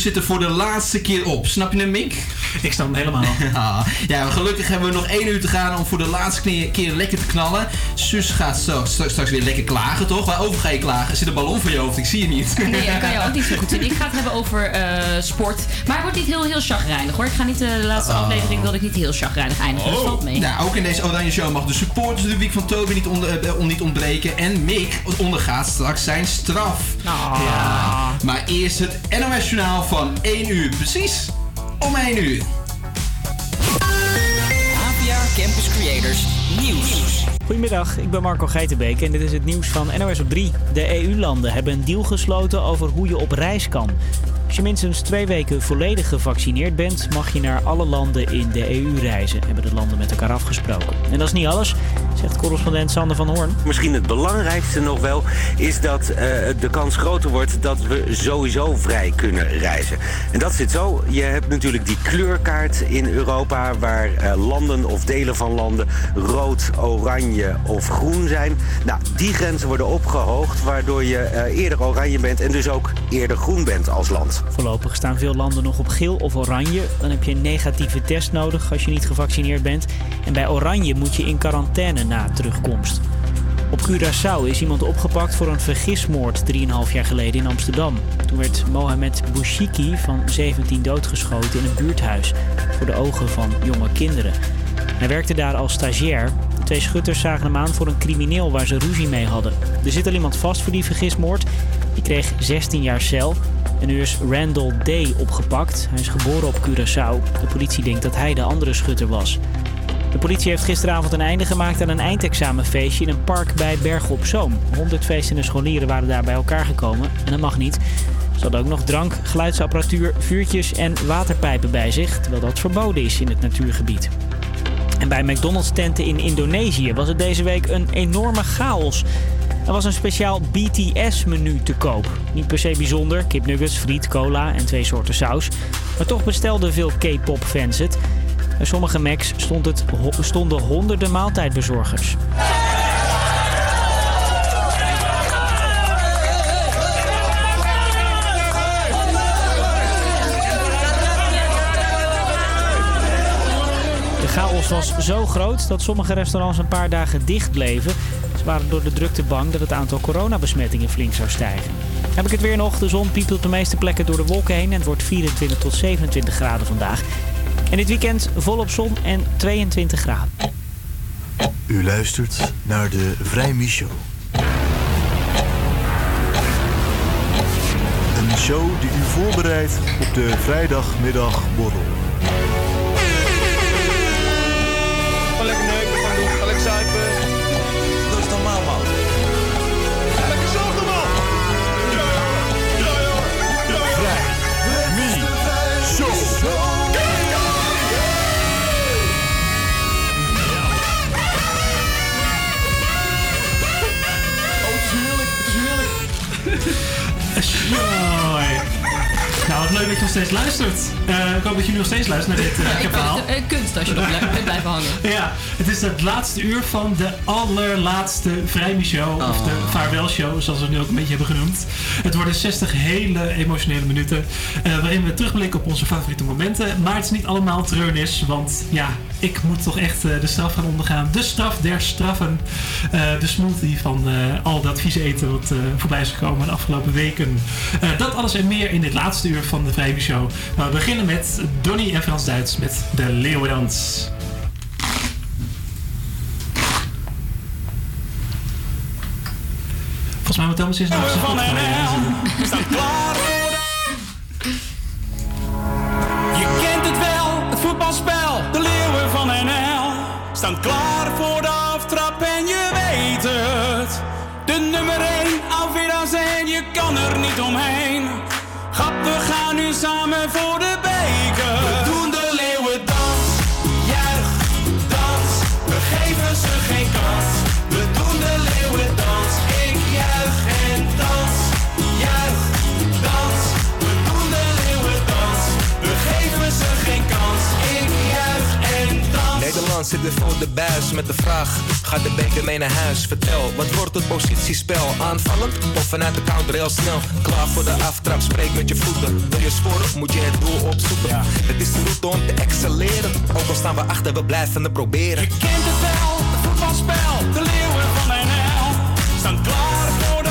Zit er voor de laatste keer op. Snap je hem, Mick? Ik snap hem helemaal. ja, gelukkig hebben we nog één uur te gaan om voor de laatste keer, lekker te knallen. Sus gaat straks, straks, straks weer lekker klagen, toch? Waarover ga je klagen? Er zit een ballon voor je hoofd, ik zie je niet. Nee, dat kan je ook niet zo goed zien. Ik ga het hebben over eh, sport. Maar het wordt niet heel, heel chagrijnig hoor. Ik ga niet de laatste Oh. aflevering wilde ik niet heel chagrijnig eindigen. Dat valt mee. Nou, ook in deze Oranje Show mag de supporters de week van Toby niet, onder, eh, on- niet ontbreken. En Mick ondergaat straks zijn straf. Ja. Maar eerst het NOS Journaal van 1 uur. Precies om 1 uur. APA Campus Creators Nieuws. Goedemiddag, ik ben Marco Geitenbeek en dit is het nieuws van NOS op 3. De EU-landen hebben een deal gesloten over hoe je op reis kan. Als je minstens twee weken volledig gevaccineerd bent, mag je naar alle landen in de EU reizen, hebben de landen met elkaar afgesproken. En dat is niet alles, zegt correspondent Sander van Hoorn. Misschien het belangrijkste nog wel is dat eh, de kans groter wordt dat we sowieso vrij kunnen reizen. En dat zit zo. Je hebt natuurlijk die kleurkaart in Europa waar eh, landen of delen van landen rood, oranje of groen zijn. Nou, die grenzen worden opgehoogd waardoor je eh, eerder oranje bent en dus ook eerder groen bent als land. Voorlopig staan veel landen nog op geel of oranje. Dan heb je een negatieve test nodig als je niet gevaccineerd bent. En bij oranje moet je in quarantaine na terugkomst. Op Curaçao is iemand opgepakt voor een vergismoord 3,5 jaar geleden in Amsterdam. Toen werd Mohamed Bouchiki van 17 doodgeschoten in een buurthuis voor de ogen van jonge kinderen. Hij werkte daar als stagiair. Twee schutters zagen hem aan voor een crimineel waar ze ruzie mee hadden. Er zit al iemand vast voor die vergismoord. Die kreeg 16 jaar cel. En nu is Randall Day opgepakt. Hij is geboren op Curaçao. De politie denkt dat hij de andere schutter was. De politie heeft gisteravond een einde gemaakt aan een eindexamenfeestje in een park bij Bergen op Zoom. 100 feestende scholieren waren daar bij elkaar gekomen en dat mag niet. Ze hadden ook nog drank, geluidsapparatuur, vuurtjes en waterpijpen bij zich, terwijl dat verboden is in het natuurgebied. En bij McDonald's tenten in Indonesië was het deze week een enorme chaos. Er was een speciaal BTS-menu te koop. Niet per se bijzonder, kipnuggets, friet, cola en twee soorten saus. Maar toch bestelden veel K-pop-fans het. Bij sommige Macs stond het, stonden honderden maaltijdbezorgers. De chaos was zo groot dat sommige restaurants een paar dagen dicht bleven. Ze waren door de drukte bang dat het aantal coronabesmettingen flink zou stijgen. Heb ik het weer nog. De zon piept op de meeste plekken door de wolken heen en het wordt 24 tot 27 graden vandaag. En dit weekend volop zon en 22 graden. U luistert naar de Vrijmi Show. Een show die u voorbereidt op de vrijdagmiddagborrel. Nou, wat leuk dat je nog steeds luistert. Eh, ik hoop dat jullie nog steeds luisteren naar dit Ja, uh, ik vind verhaal. het een kunst als je nog blij- bent blijven hangen. Ja, het is het laatste uur van de allerlaatste Vrijmi-show. Of de vaarwelshow, zoals we het nu ook een beetje hebben genoemd. Het worden 60 hele emotionele minuten. eh, waarin we terugblikken op onze favoriete momenten. Maar het is niet allemaal treurnis. Want ja, ik moet toch echt eh, de straf gaan ondergaan. De straf der straffen. Eh, de smoothie van eh, al dat vieze eten wat voorbij is gekomen de afgelopen weken. Dat alles en meer in dit laatste uur van de Vrijmi-show. Maar we beginnen met Donny en Frans Duits met de Leeuwendans. Volgens mij moet Thomas eens naar Van NL staan klaar staan klaar voor de aftrap en je weet het. De nummer 1, Alvidas en je kan er niet omheen. Grap, we gaan nu samen voor de beker. Nederland zit er voor de buis met de vraag: gaat de beker mee naar huis? Vertel, wat wordt het positiespel? Aanvallend of vanuit de counter heel snel? Klaar voor de aftrap, spreek met je voeten. Wil je scoren, moet je het doel opzoeken. Het is de route om te excelleren. Ook al staan we achter, we blijven het proberen. Je kent het wel, het voetbalspel. De leeuwen van NL staan klaar voor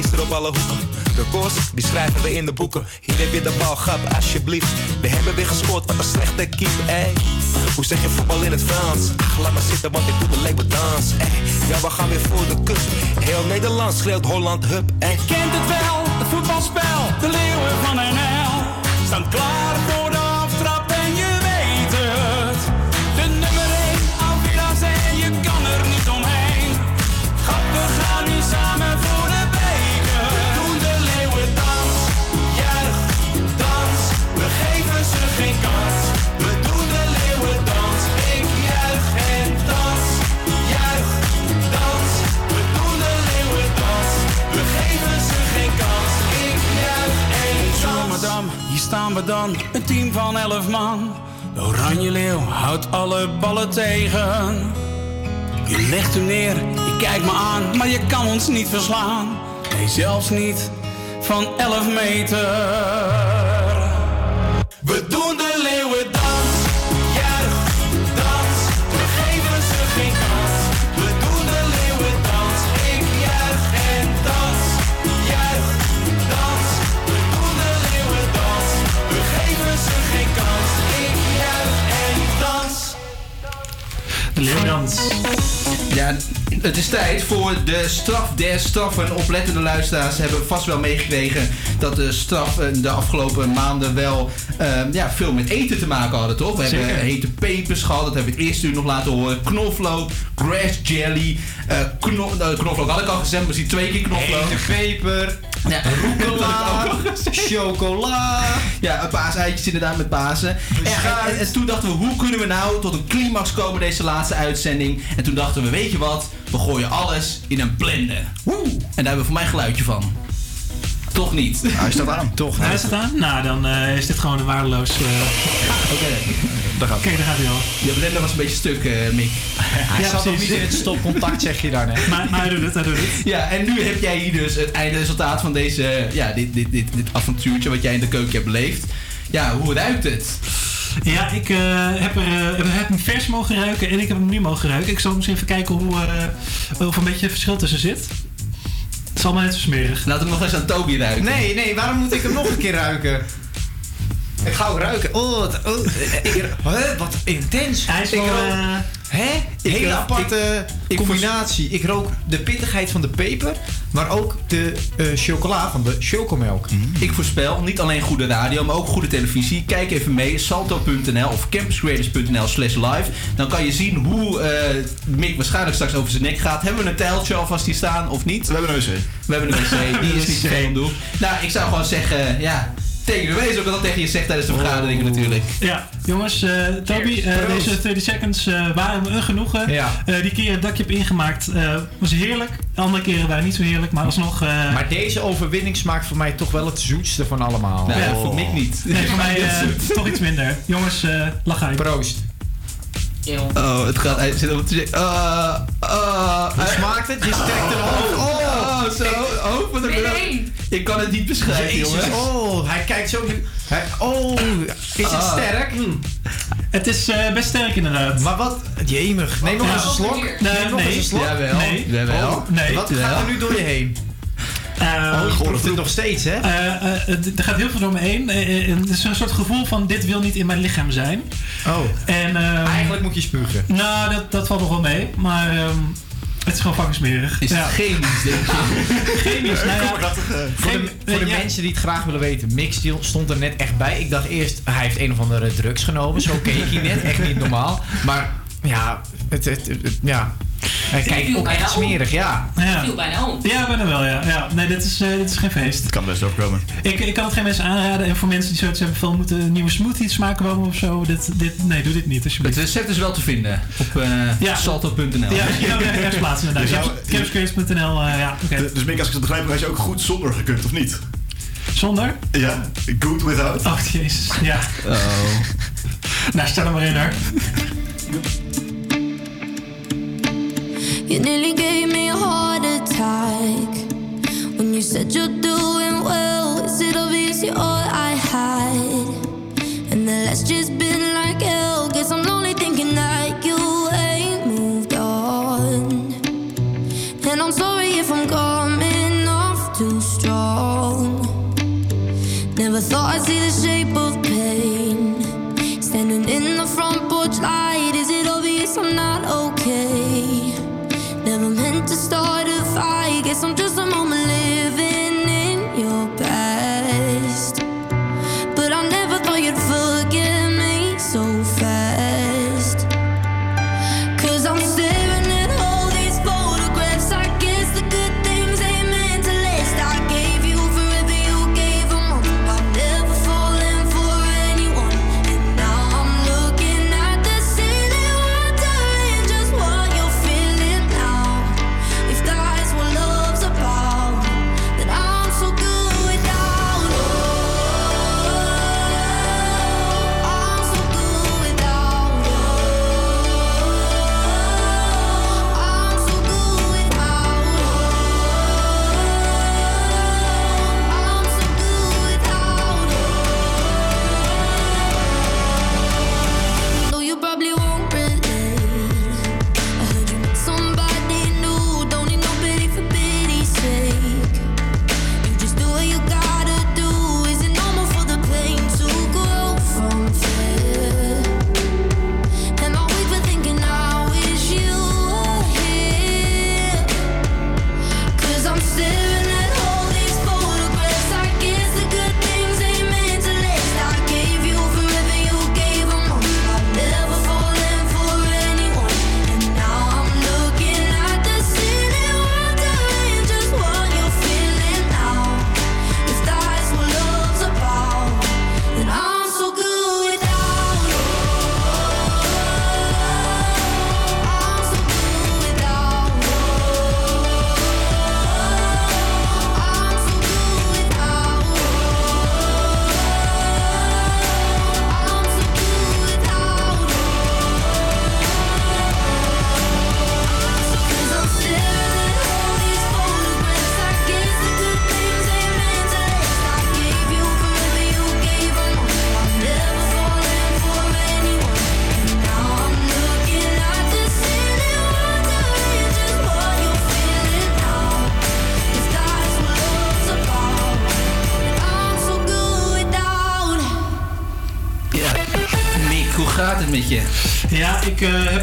meester op alle hoeken. De koers, die schrijven we in de boeken. Hier heb je de bal, grap, alsjeblieft. We hebben weer gescoord, wat een slechte keep, ey. Hoe zeg je voetbal in het Frans? Ach, laat maar zitten, want ik doe de leeuwendans, ey. Ja, we gaan weer voor de kust. Heel Nederland schreeuwt Holland, hup, ey. kent het wel, het voetbalspel. De leeuwen van NL staan klaar staan we dan, een team van elf man. De Oranje Leeuw houdt alle ballen tegen. Je legt hem neer, je kijkt me aan, maar je kan ons niet verslaan. Nee, zelfs niet van 11 meter. Ja, het is tijd voor de straf der straffen. Oplettende luisteraars hebben vast wel meegekregen dat de straffen de afgelopen maanden wel eh, ja, veel met eten te maken hadden, toch? We Zeker. hebben hete pepers gehad, dat hebben we het eerste uur nog laten horen. Knoflook, grass jelly, eh kno eh, knoflook had ik al gezegd, maar zie twee keer knoflook. Hete peper, ja, rucola, chocola. Ja, een paaseitjes inderdaad met Pasen. En, en, en toen dachten we, hoe kunnen we nou tot een climax komen deze laatste uitzending? En toen dachten we, weet je wat? We gooien alles in een blender. Woe! En daar hebben we voor mij een geluidje van. Toch niet? Hij staat aan. Toch Hij het aan? Nou, dan eh, is dit gewoon een waardeloos... eh, Oké. Daar gaat Kijk, daar gaat hij al. Je blender was een beetje stuk, eh, Mick. Hij zat nog niet in het stopcontact, zeg je daar net. Maar, maar hij doet het, hij doet het. Ja, en nu heb jij hier dus het eindresultaat van deze, ja, dit, dit, dit, dit avontuurtje wat jij in de keuken hebt beleefd. Ja, hoe ruikt het? Ja, ik eh, heb, er, eh, heb hem vers mogen ruiken en ik heb hem nu mogen ruiken. Ik zal eens even kijken hoe, eh, of er een beetje verschil tussen zit. Het is allemaal net zo smerig. Laten we nog eens aan Toby ruiken. Nee, nee, waarom moet ik hem nog een keer ruiken? Ik ga ook ruiken. Oh, wat, oh, ik, hè, wat intens. Hij is ik wel, rook, eh, hè? ik, Hele eh, aparte ik- combinatie. Ik rook de pittigheid van de peper, maar ook de eh, chocola van de chocomelk. Ik voorspel niet alleen goede radio, maar ook goede televisie. Kijk even mee, salto.nl of campuscreators.nl slash live. Dan kan je zien hoe eh, Mick waarschijnlijk straks over zijn nek gaat. Hebben we een tijltje alvast hier staan of niet? We hebben een wc. We hebben een wc, die is niet om doen. Nou, ik zou gewoon zeggen, ja, tegen de wees ook wat dat tegen je zegt tijdens de vergaderingen natuurlijk. Ja, jongens, eh, Toby, eh, deze 30 seconds eh, waren me een genoegen. Ja. Eh, die keer dat je hebt ingemaakt eh, was heerlijk. De andere keren waren niet zo heerlijk, maar alsnog... eh, Maar deze overwinning smaakt voor mij toch wel het zoetste van allemaal. Nou, Ja. voor Mick niet. nee, voor mij eh, Zoet. toch iets minder. Jongens, eh lach uit. Proost. Oh, het gaat, hij zit op te zeggen. Uh, uh, Hoe smaakt het? Je strekt hoofd. Oh, zo. Oh, wat een Nee. Ik kan het niet beschrijven, Jezus, jongens. oh, hij kijkt zo nu. Hij, oh, is het Ah. sterk? Het is eh, best sterk inderdaad. Maar wat? Jemig. Neem nog Ja. eens een slok. Nee, Neem nog nee. eens een slok. Jawel. Nee. Jawel. Oh, Nee. Wat gaat er nu door je heen? Eh, Oh, je het nog steeds, hè? eh, eh, het- er gaat heel veel door me heen. Het is een soort gevoel van dit wil niet in mijn lichaam zijn. Oh. En, ehm, Eigenlijk moet je spugen. Nou, dat, dat valt nog wel mee. Maar ehm, het is gewoon fucking smerig. Is ja. het chemisch, denk je? chemisch? Nou ja, Voor de, voor de ja. mensen die het graag willen weten, Mixdeal stond er net echt bij. Ik dacht eerst, hij heeft een of andere drugs genomen. Zo keek hij net, echt niet normaal. Maar ja, het, het, het- ja. hij kijkt viel ook echt smerig, ja. ja. viel bijna om. Ja, bijna wel, ja. ja. Nee, dit is, eh, dit is geen feest. Het kan best overkomen. Ik, ik kan het geen mensen aanraden. En voor mensen die zoiets hebben van moeten nieuwe smoothies smaken komen of zo. Dit, dit, nee, doe dit niet Het alsjeblieft. recept is wel te vinden op eh Ja. salto.nl. Ja, ja, ergens plaatsen inderdaad. Dus jou- Campscreators.nl, eh, ja, oké. Dus Mick, als ik het begrijp, had je ook goed zonder gekund, of niet? Zonder? Ja, good without. Oh, jezus. Ja. Oh. Nou, stel er maar in hoor. Thought I'd see the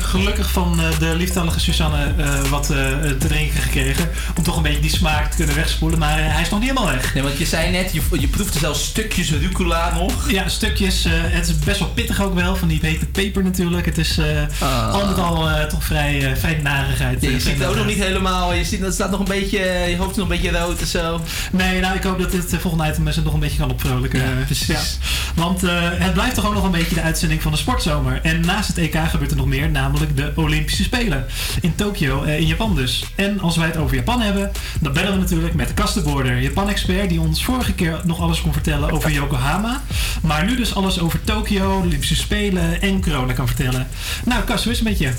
gelukkig van eh, de lieftallige Susanne eh, wat eh, te drinken gekregen. Om toch een beetje die smaak te kunnen wegspoelen. Maar hij is nog niet helemaal weg. Nee, want je zei net, je, je proefde zelfs stukjes rucola nog. Ja, stukjes. het is best wel pittig ook wel. Van die hete peper natuurlijk. Het is eh, al met al toch vrij, vrij narigheid. Ja, je ziet het ook nog niet helemaal. Je ziet, het staat nog een beetje, je hoofd is nog een beetje rood en zo. Nee, nou ik hoop dat dit volgende item mensen nog een beetje kan opvrolijken. Ja, precies. Want het blijft toch ook nog een beetje de uitzending van de sportzomer. En naast het EK gebeurt er nog meer, namelijk de Olympische Spelen. In Tokio, eh, in Japan dus. En als wij het over Japan hebben, dan bellen we natuurlijk met Cas de Border. Japan-expert die ons vorige keer nog alles kon vertellen over Yokohama. Maar nu dus alles over Tokio, de Olympische Spelen en corona kan vertellen. Nou Cas, hoe is het met je?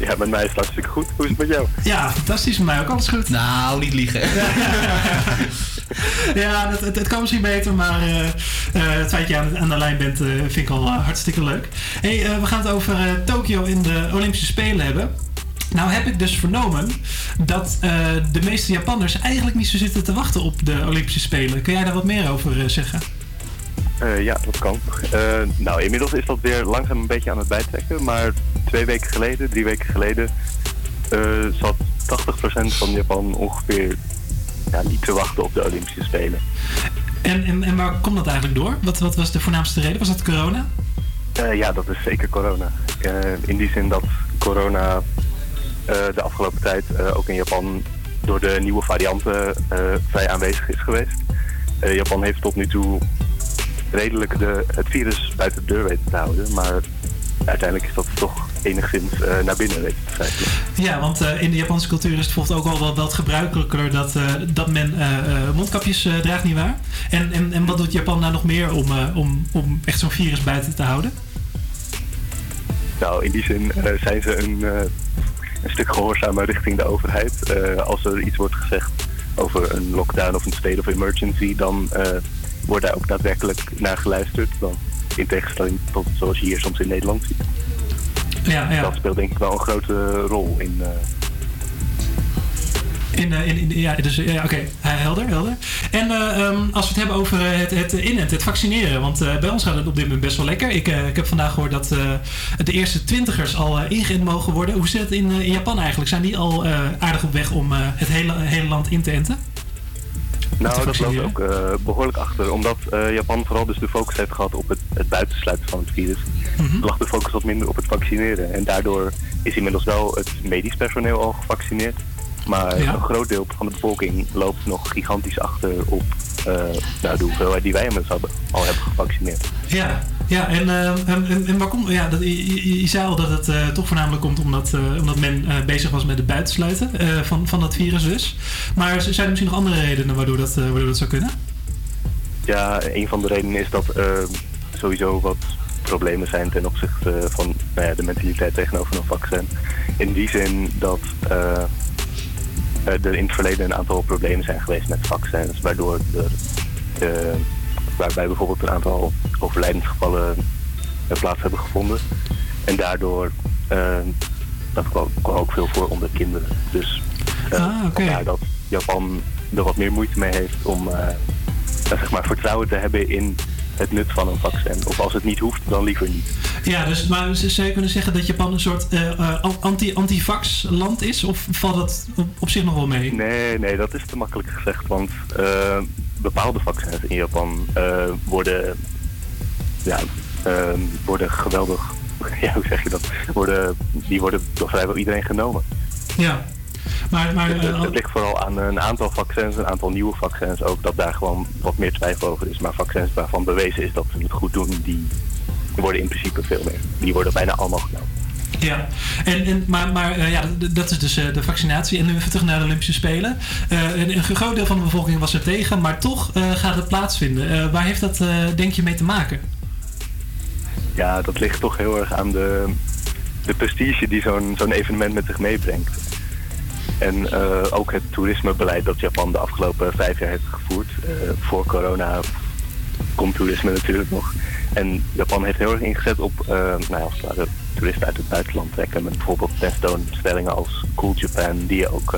Ja, met mij is het hartstikke goed. Hoe is het met jou? Ja, fantastisch. Met mij ook alles goed. Nou, niet liegen. ja, het, het, kan misschien beter, maar eh, eh, het feit dat je aan, aan de lijn bent eh, vind ik al hartstikke leuk. Hey, we gaan het over Tokio in de Olympische Spelen hebben. Nou heb ik dus vernomen dat de meeste Japanners eigenlijk niet zo zitten te wachten op de Olympische Spelen. Kun jij daar wat meer over zeggen? Ja, dat kan. Nou, inmiddels is dat weer langzaam een beetje aan het bijtrekken. Maar twee weken geleden, drie weken geleden, zat 80% van Japan ongeveer ja, niet te wachten op de Olympische Spelen. En, en, en waar komt dat eigenlijk door? Wat, wat was de voornaamste reden? Was dat corona? Eh, ja, dat is zeker corona. Eh, in die zin dat corona eh, de afgelopen tijd ook in Japan door de nieuwe varianten vrij aanwezig is geweest. Japan heeft tot nu toe redelijk de, het virus buiten de deur weten te houden, maar uiteindelijk is dat toch enigszins eh, naar binnen weten te. Ja, want eh, in de Japanse cultuur is het bijvoorbeeld ook al wat, wat gebruikelijker dat, eh, dat men mondkapjes draagt, nietwaar? En, en, en wat doet Japan nou nog meer om, om, om echt zo'n virus buiten te houden? Nou, in die zin zijn ze een, een stuk gehoorzamer richting de overheid. Als er iets wordt gezegd over een lockdown of een state of emergency, dan wordt daar ook daadwerkelijk naar geluisterd. Dan, in tegenstelling tot zoals je hier soms in Nederland ziet. Ja, ja. Dat speelt denk ik wel een grote rol in. eh, In, eh, in, in- ja, dus, ja, oké, Eh, helder, helder. En eh, ehm, als we het hebben over het, het inenten, het vaccineren, want bij ons gaat het op dit moment best wel lekker. Ik, ik heb vandaag gehoord dat de eerste twintigers al ingeënt mogen worden. Hoe zit het in, in Japan eigenlijk? Zijn die al aardig op weg om het hele, hele land in te enten? Nou, dat loopt ook eh, behoorlijk achter. Omdat eh, Japan vooral dus de focus heeft gehad op het, het buitensluiten van het virus. Mhm. lag de focus wat minder op het vaccineren. En daardoor is inmiddels wel het medisch personeel al gevaccineerd. Maar Ja. een groot deel van de bevolking loopt nog gigantisch achter op nou, de hoeveelheid die wij hebben- al hebben gevaccineerd. Ja, ja en, eh, en, en, waar komt, ja, dat, je, zei al dat het eh, toch voornamelijk komt omdat, eh, omdat men eh, bezig was met het buitensluiten eh, van, van dat virus dus. Maar zijn er misschien nog andere redenen waardoor dat, eh, waardoor dat zou kunnen? Ja, een van de redenen is dat er sowieso wat problemen zijn ten opzichte van nou ja, de mentaliteit tegenover een vaccin. In die zin dat eh, er in het verleden een aantal problemen zijn geweest met vaccins, waardoor er, eh, waarbij bijvoorbeeld een aantal overlijdensgevallen eh, plaats hebben gevonden. En daardoor, eh, dat kwam, kwam ook veel voor onder kinderen. Dus eh, Ah, vandaar dat Japan er wat meer moeite mee heeft om eh, zeg maar vertrouwen te hebben in het nut van een vaccin. Of als het niet hoeft, dan liever niet. Ja, dus maar zou je kunnen zeggen dat Japan een soort eh, eh, anti- anti-vax land is? Of valt dat op, zich nog wel mee? Nee, nee, dat is te makkelijk gezegd. Want eh, bepaalde vaccins in Japan eh, worden, ja, eh, worden geweldig, ja, hoe zeg je dat? Worden, die worden door vrijwel iedereen genomen. Ja, maar... maar het, eh, het ligt vooral aan een aantal vaccins, een aantal nieuwe vaccins ook, dat daar gewoon wat meer twijfel over is. Maar vaccins waarvan bewezen is dat ze het goed doen, die worden in principe veel meer. Die worden bijna allemaal genomen. Ja, en, en, maar, maar eh, ja, dat is dus eh, de vaccinatie. En nu even terug naar de Olympische Spelen. Een, een groot deel van de bevolking was er tegen, maar toch gaat het plaatsvinden. Waar heeft dat, denk je, mee te maken? Ja, dat ligt toch heel erg aan de, de prestige die zo'n zo'n evenement met zich meebrengt. En eh, ook het toerismebeleid dat Japan de afgelopen vijf jaar heeft gevoerd. Eh, voor corona komt toerisme natuurlijk nog. En Japan heeft heel erg ingezet op eh, nou ja, als het toeristen uit het buitenland trekken. Met bijvoorbeeld tentoonstellingen als Cool Japan, die je ook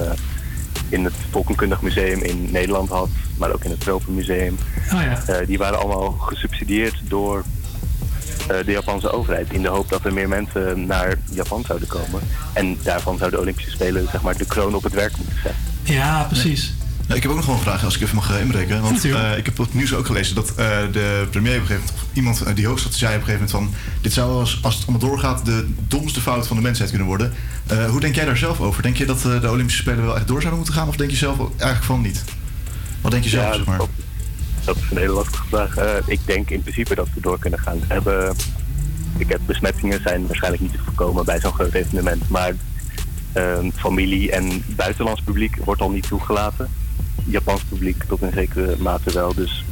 in het Volkenkundig Museum in Nederland had, maar ook in het Tropenmuseum. Oh ja. Die waren allemaal gesubsidieerd door de Japanse overheid. In de hoop dat er meer mensen naar Japan zouden komen. En daarvan zouden de Olympische Spelen zeg maar, de kroon op het werk moeten zetten. Ja, precies. Ja, ik heb ook nog wel een vraag als ik even mag eh, inbreken. Want Natuurlijk. eh, ik heb op het nieuws ook gelezen dat eh, de premier op een gegeven moment, of iemand eh, die hoog zat, zei op een gegeven moment van dit zou als, als het allemaal doorgaat de domste fout van de mensheid kunnen worden. Eh, hoe denk jij daar zelf over? Denk je dat eh, de Olympische Spelen wel echt door zouden moeten gaan of denk je zelf eigenlijk van niet? Wat denk je zelf, Ja, zeg maar? Dat, is een hele lastige vraag. Eh, ik denk in principe dat we door kunnen gaan. Hebben, ik heb, besmettingen zijn waarschijnlijk niet te voorkomen bij zo'n groot evenement. Maar ehm, familie en buitenlands publiek wordt al niet toegelaten. Japans publiek tot in zekere mate wel. Dus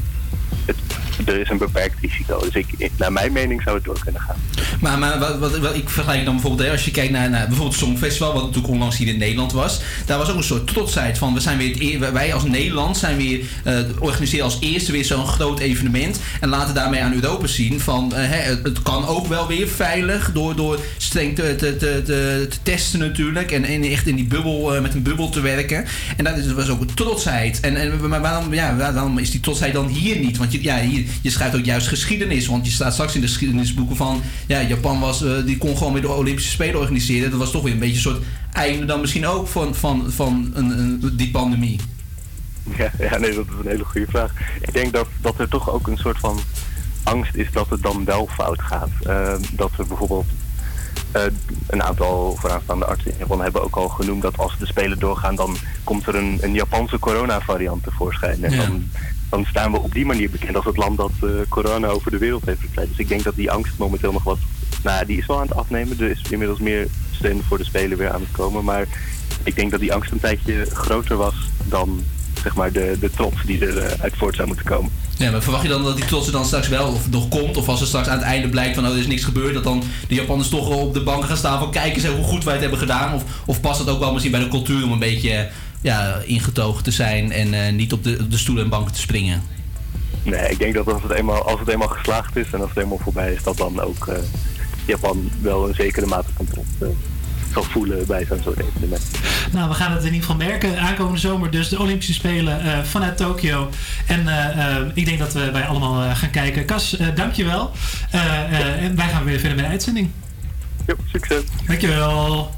er is een beperkt risico. Dus ik, naar mijn mening zou het door kunnen gaan. Maar, maar wat, wat, ik vergelijk dan bijvoorbeeld, als je kijkt naar, bijvoorbeeld het Songfestival, wat natuurlijk onlangs hier in Nederland was. Daar was ook een soort trotsheid van, we zijn weer eer- wij als Nederland zijn weer, eh, organiseren als eerste weer zo'n groot evenement. En laten daarmee aan Europa zien van, eh, hè, het, kan ook wel weer veilig door, door streng te, te, te, te, te testen natuurlijk. En, echt in die bubbel, eh, met een bubbel te werken. En dat was ook een trotsheid. En, en maar waarom, ja, waarom is die trotsheid dan hier niet? Want je, ja, je schrijft ook juist geschiedenis. Want je staat straks in de geschiedenisboeken van... Ja, Japan was, eh, die kon gewoon weer de Olympische Spelen organiseren. Dat was toch weer een beetje een soort einde dan misschien ook van, van, van een, een, die pandemie. Ja, ja, nee, dat is een hele goede vraag. Ik denk dat, dat er toch ook een soort van angst is dat het dan wel fout gaat. Ehm, dat er bijvoorbeeld eh, een aantal vooraanstaande artsen in Japan hebben ook al genoemd dat als de Spelen doorgaan, dan komt er een, een Japanse coronavariant tevoorschijn. En Ja. dan, dan staan we op die manier bekend als het land dat eh, corona over de wereld heeft verspreid. Dus ik denk dat die angst momenteel nog wat, nou die is wel aan het afnemen. Er is inmiddels meer steun voor de Spelen weer aan het komen. Maar ik denk dat die angst een tijdje groter was dan zeg maar de, de trots die er eh, uit voort zou moeten komen. Ja, maar verwacht je dan dat die trots er dan straks wel of nog komt? Of als er straks aan het einde blijkt van oh, er is niks gebeurd, dat dan de Japanners toch op de banken gaan staan van kijk eens hoe goed wij het hebben gedaan? Of, of past het ook wel misschien bij de cultuur om een beetje ja, ingetogen te zijn en eh, niet op de, op de stoelen en banken te springen? Nee, ik denk dat als het eenmaal, als het eenmaal geslaagd is en als het eenmaal voorbij is, dat dan ook eh, Japan wel een zekere mate van trots eh, zal voelen bij zo'n soort evenement. Nou, we gaan het in ieder geval merken. Aankomende zomer dus de Olympische Spelen eh, vanuit Tokio. En eh, eh, ik denk dat we wij allemaal eh, gaan kijken. Cas, eh, dankjewel. Eh, eh, en wij gaan weer verder met de uitzending. Ja, succes. Dankjewel.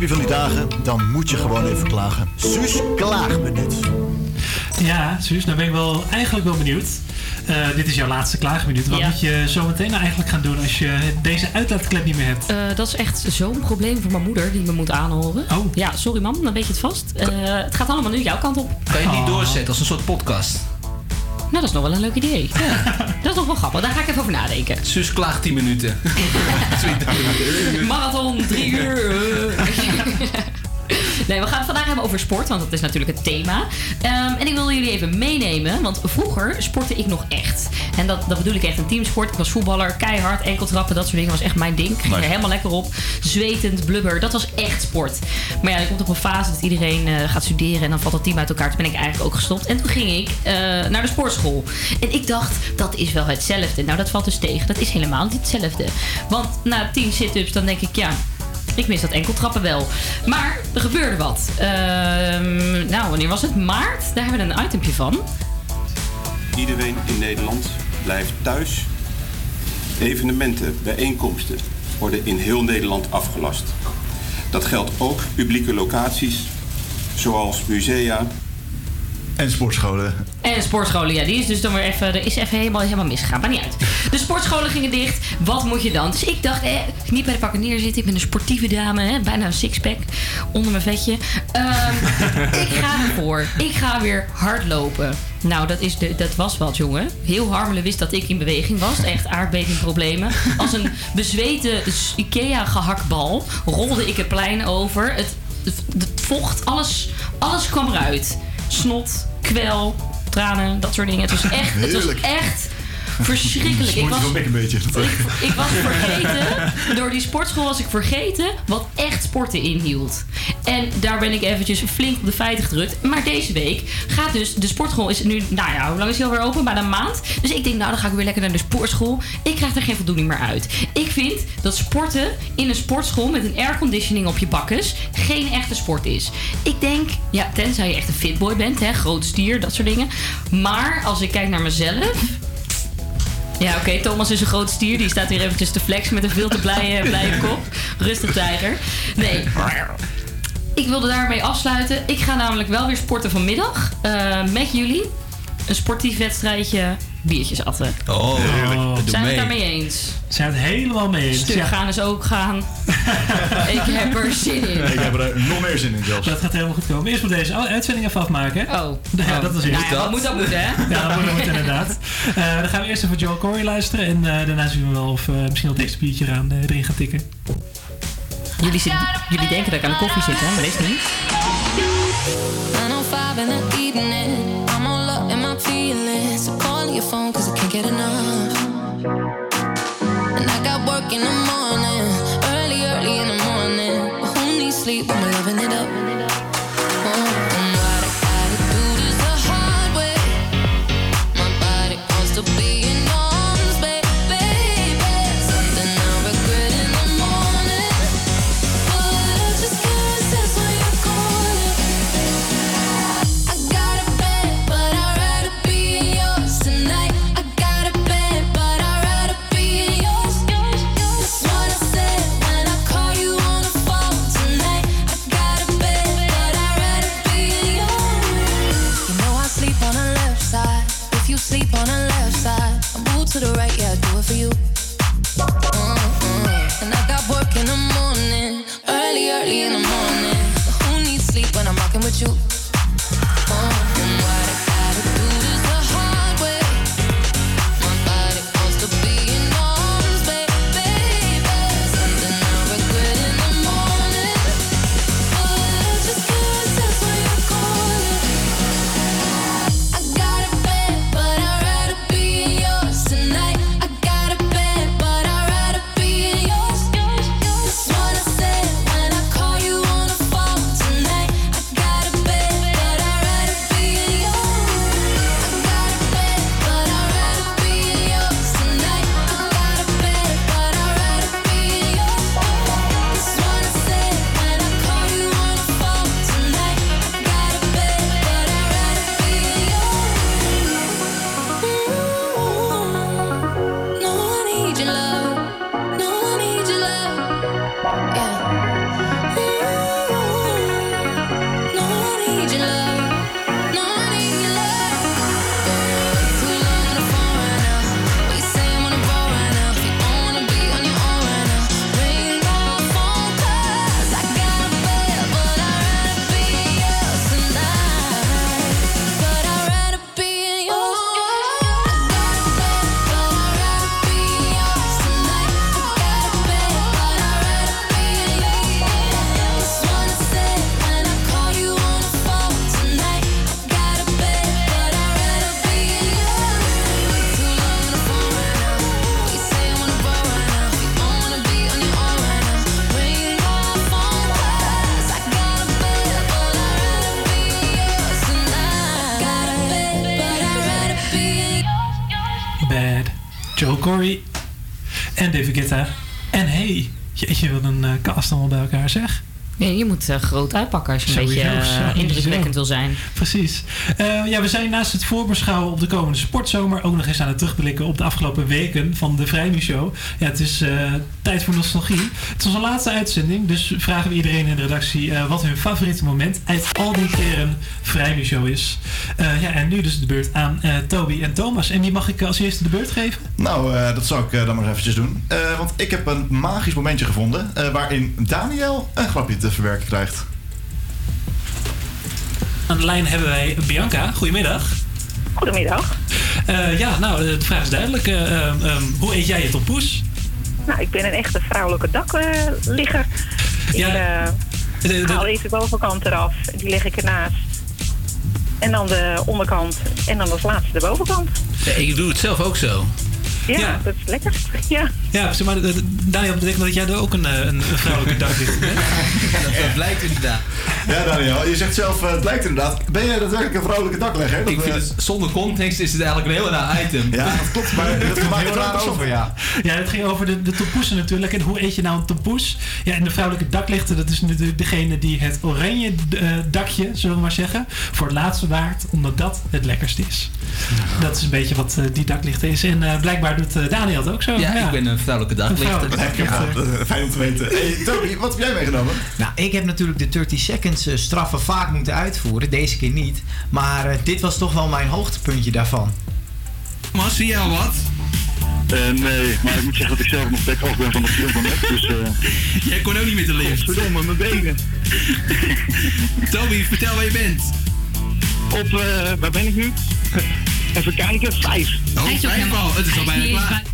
Heb je van die dagen, dan moet je gewoon even klagen. Suus klaagminuut. Ja, Suus, nou ben ik wel, eigenlijk wel benieuwd. Eh, dit is jouw laatste klaagminuut. Wat Ja. moet je zo meteen nou eigenlijk gaan doen als je deze uitlaatklep niet meer hebt? Eh, dat is echt zo'n probleem voor mijn moeder die me moet aanhoren. Oh. Ja, sorry mam, dan weet je het vast. Eh, het gaat allemaal nu jouw kant op. Kan je het Oh. niet doorzetten als een soort podcast? Nou, dat is nog wel een leuk idee. Dat is nog wel grappig. Daar ga ik even over nadenken. Sus klaagt 10 minuten. Marathon, drie uur. Nee, we gaan het vandaag hebben over sport, want dat is natuurlijk het thema. Ehm, en ik wilde jullie even meenemen, want vroeger sportte ik nog echt. En dat, dat bedoel ik echt een teamsport. Ik was voetballer, keihard, enkeltrappen, dat soort dingen was echt mijn ding. Ik ging er helemaal lekker op. Zwetend, blubber, dat was echt sport. Maar ja, je komt op een fase dat iedereen eh, gaat studeren en dan valt het team uit elkaar. Toen ben ik eigenlijk ook gestopt. En toen ging ik eh, naar de sportschool. En ik dacht, dat is wel hetzelfde. Nou, dat valt dus tegen. Dat is helemaal niet hetzelfde. Want na 10 sit-ups, dan denk ik, ja, ik mis dat enkeltrappen wel. Maar er gebeurde wat. Ehm, nou, wanneer was het? Maart? Daar hebben we een itempje van. Iedereen in Nederland blijft thuis. Evenementen, bijeenkomsten worden in heel Nederland afgelast. Dat geldt ook publieke locaties, zoals musea. En sportscholen. En sportscholen, ja, die is dus dan weer even, er is even helemaal, helemaal misgegaan. Maar niet uit. De sportscholen gingen dicht. Wat moet je dan? Dus ik dacht, eh, niet bij de pakken neerzitten. Ik ben een sportieve dame, hè, bijna een sixpack onder mijn vetje. Ehm, ik ga ervoor. Ik ga weer hardlopen. Nou, dat, is de, dat was wat, jongen. Heel Harmelen wist dat ik in beweging was. Echt aardbevingproblemen. Als een bezweten Ikea-gehaktbal rolde ik het plein over. Het, het, het vocht, alles, alles kwam eruit. Snot, kwel, tranen, dat soort dingen. Het was echt, het was echt verschrikkelijk. Ik was, een beetje. ik was vergeten, door die sportschool was ik vergeten wat echt sporten inhield. En daar ben ik eventjes flink op de feiten gedrukt. Maar deze week gaat dus, de sportschool is nu, nou ja, hoe lang is die alweer open? Bijna een maand. Dus ik denk, nou dan ga ik weer lekker naar de sportschool. Ik krijg er geen voldoening meer uit. Ik vind dat sporten in een sportschool met een airconditioning op je bakkes geen echte sport is. Ik denk, ja, tenzij je echt een fitboy bent, hè, groot stier, dat soort dingen. Maar als ik kijk naar mezelf, ja, oké, Thomas is een groot stier. Die staat hier eventjes te flexen met een veel te blije, blije kop. Rustig, tijger. Nee. Ik wilde daarmee afsluiten. Ik ga namelijk wel weer sporten vanmiddag. eh, met jullie. Een sportief wedstrijdje. Biertjes atten. Oh, heerlijk. Doe Zijn we mee. het daarmee eens? Zijn het helemaal mee eens? Stuk Ja. gaan is ook gaan. ik heb er zin in. Ik heb er nog meer zin in zelfs. Dat gaat helemaal goed komen. Eerst moet deze uitzending even afmaken. Oh. Ja, dat was eerst. Nou ja, wat moet dat moeten, hè? Ja, dat moet, dat moet inderdaad. Eh, dan gaan we eerst even Joel Corey luisteren. En eh, daarna zien we wel of eh, misschien dat extra biertje eraan, erin gaat tikken. Jullie, jullie denken dat ik aan de koffie zit, hè? Maar dat is niet. 905 in the evening. Your phone cause I can't get enough. And I got work in the morning. Early, early in the morning. But who needs sleep when we're loving it up? You? Joe Corey en David Guetta. En hey, jeetje, wat een eh, cast allemaal bij elkaar zeg. Ja, je moet eh, groot uitpakken als je een Sowieso, beetje sowieso. indrukwekkend wil zijn. Precies. Ja, we zijn naast het voorbeschouwen op de komende sportzomer ook nog eens aan het terugblikken op de afgelopen weken van de Vrijnu-show. Ja, het is tijd voor nostalgie. Het is onze laatste uitzending, dus vragen we iedereen in de redactie eh, wat hun favoriete moment uit al die keren Vrijnu-show is. Eh, ja, en nu dus de beurt aan eh, Toby en Thomas. En wie mag ik als eerste de beurt geven? Nou, eh, dat zal ik dan maar eens eventjes doen. Eh, want ik heb een magisch momentje gevonden eh, waarin Daniel een grapje te verwerken krijgt. Aan de lijn hebben wij Bianca. Goedemiddag. Goedemiddag. Eh, ja, nou, de vraag is duidelijk. Eh, ehm, ehm, hoe eet jij je tompoes? Nou, ik ben een echte vrouwelijke dakligger. ik eh, haal eerst de bovenkant eraf, die leg ik ernaast. En dan de onderkant en dan als laatste de bovenkant. ik doe het zelf ook zo. Ja, dat is lekker. Ja. Ja, zeg maar, eh, Daniel, betekent dat jij er ook een, eh, een vrouwelijke daklichter bent? dat blijkt inderdaad. Ja, Daniel, je zegt zelf, eh, het lijkt inderdaad. Ben jij daadwerkelijk een vrouwelijke daklegger? Ik vind het, zonder context is het eigenlijk een heel raar item. Ja, dat klopt, maar het maakt Heel raar over, ja. Ja, het ging over de, de tompoesen natuurlijk. En hoe eet je nou een tompoes? Ja, en de vrouwelijke daklichter, dat is natuurlijk degene die het oranje dakje, zullen we maar zeggen, voor het laatste waard, omdat dat het lekkerst is. Dat is een beetje wat die daklichter is. En eh, blijkbaar doet eh, Daniel het ook zo. Ja, ik ben een vrouwelijke daglichter. vrouwelijke. Ja, fijn om te weten. Hey, Toby, wat heb jij meegenomen? Nou, ik heb natuurlijk de 30 seconds eh, straffen vaak moeten uitvoeren. Deze keer niet. Maar eh, dit was toch wel mijn hoogtepuntje daarvan. Mas, zie jou wat? nee, maar ik moet zeggen dat ik zelf nog bek af ben van de film van net. Dus, eh Jij kon ook niet met de lift. Verdomme, mijn benen. Toby, vertel waar je bent. Op, eh, waar ben ik nu? Even kijken, vijf. Oh, vijf al. Het is al bijna klaar.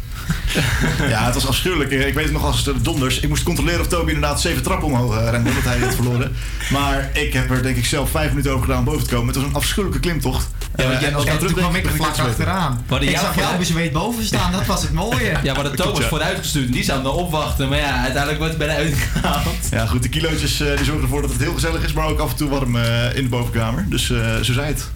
Ja, het was afschuwelijk. Ik weet het nog als de donders. Ik moest controleren of Toby inderdaad zeven trappen omhoog eh, rende, omdat hij het verloren. Maar ik heb er denk ik zelf vijf minuten over gedaan om boven te komen. Het was een afschuwelijke klimtocht. Ja, want Eh, jij en als ik toen kwam ik er vlak achteraan. Hadden Ik jou zag jou vooruit- bezweet boven staan, dat was het mooie. Ja, maar de Thomas vooruitgestuurd en die zou hem dan opwachten. Maar ja, uiteindelijk wordt hij bijna uitgehaald. Ja, goed, de kilootjes eh, die zorgen ervoor dat het heel gezellig is, maar ook af en toe warm eh, in de bovenkamer. Dus eh, zo zei het.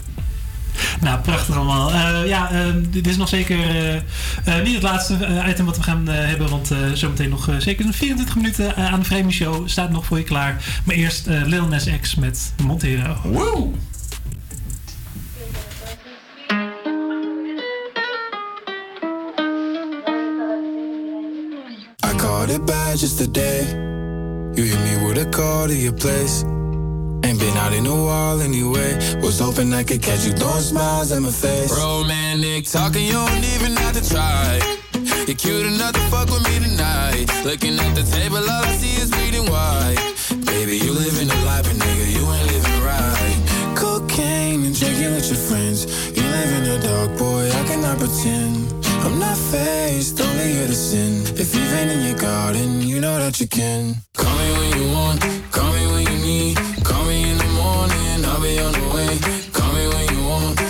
Nou, prachtig allemaal. Eh, ja, eh, dit is nog zeker eh, eh, niet het laatste item wat we gaan hebben. Want eh, zometeen nog zeker 24 minuten aan de Vreemde Show staat nog voor je klaar. Maar eerst eh Lil Nas X met Montero. Wow! I caught it bad just today. You hit me with a call to your place. Ain't been out in a while anyway. Was hoping I could catch you throwing smiles at my face. Romantic talking, you don't even have to try. You're cute enough to fuck with me tonight. Looking at the table, all I see is bleeding white. Baby, you living the life, but nigga, you ain't living right. Cocaine and drinking with your friends. You live in the dark, boy, I cannot pretend. Faced, only here to sin. If you've been in your garden, you know that you can. Call me when you want, call me when you need. Call me in the morning, I'll be on the way. Call me when you want,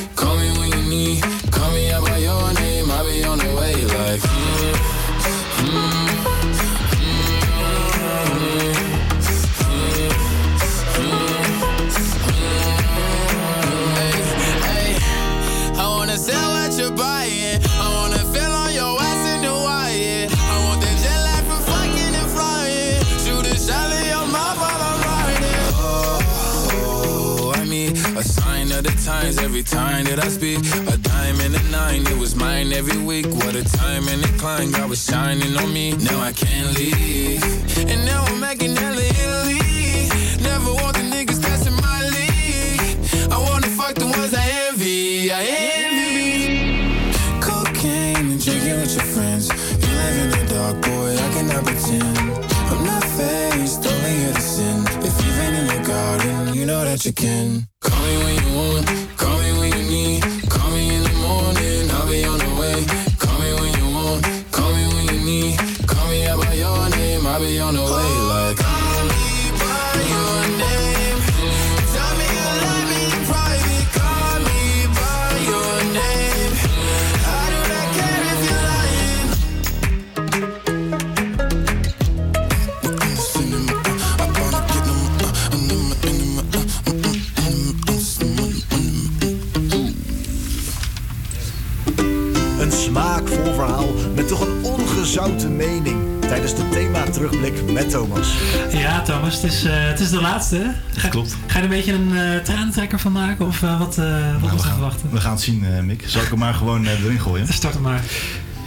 times every time that I speak. A dime and a nine, it was mine every week. What a time and a climb, God was shining on me. Now I can't leave. And now I'm making hella Italy. Never want the niggas that's in my league. I wanna fuck the ones I envy. I envy. Cocaine and drinking with your friends. You live in the dark, boy, I cannot pretend. I'm not faced, only sin. If you've in your garden, you know that you can. Terugblik met Thomas. Ja, Thomas, het is, eh, het is de laatste. Ga, Klopt. Ga je er een beetje een eh tranentrekker van maken? Of eh, wat, eh wat moeten we verwachten? We gaan het zien, eh, Mick. Zal ik hem maar gewoon erin gooien? Start hem maar.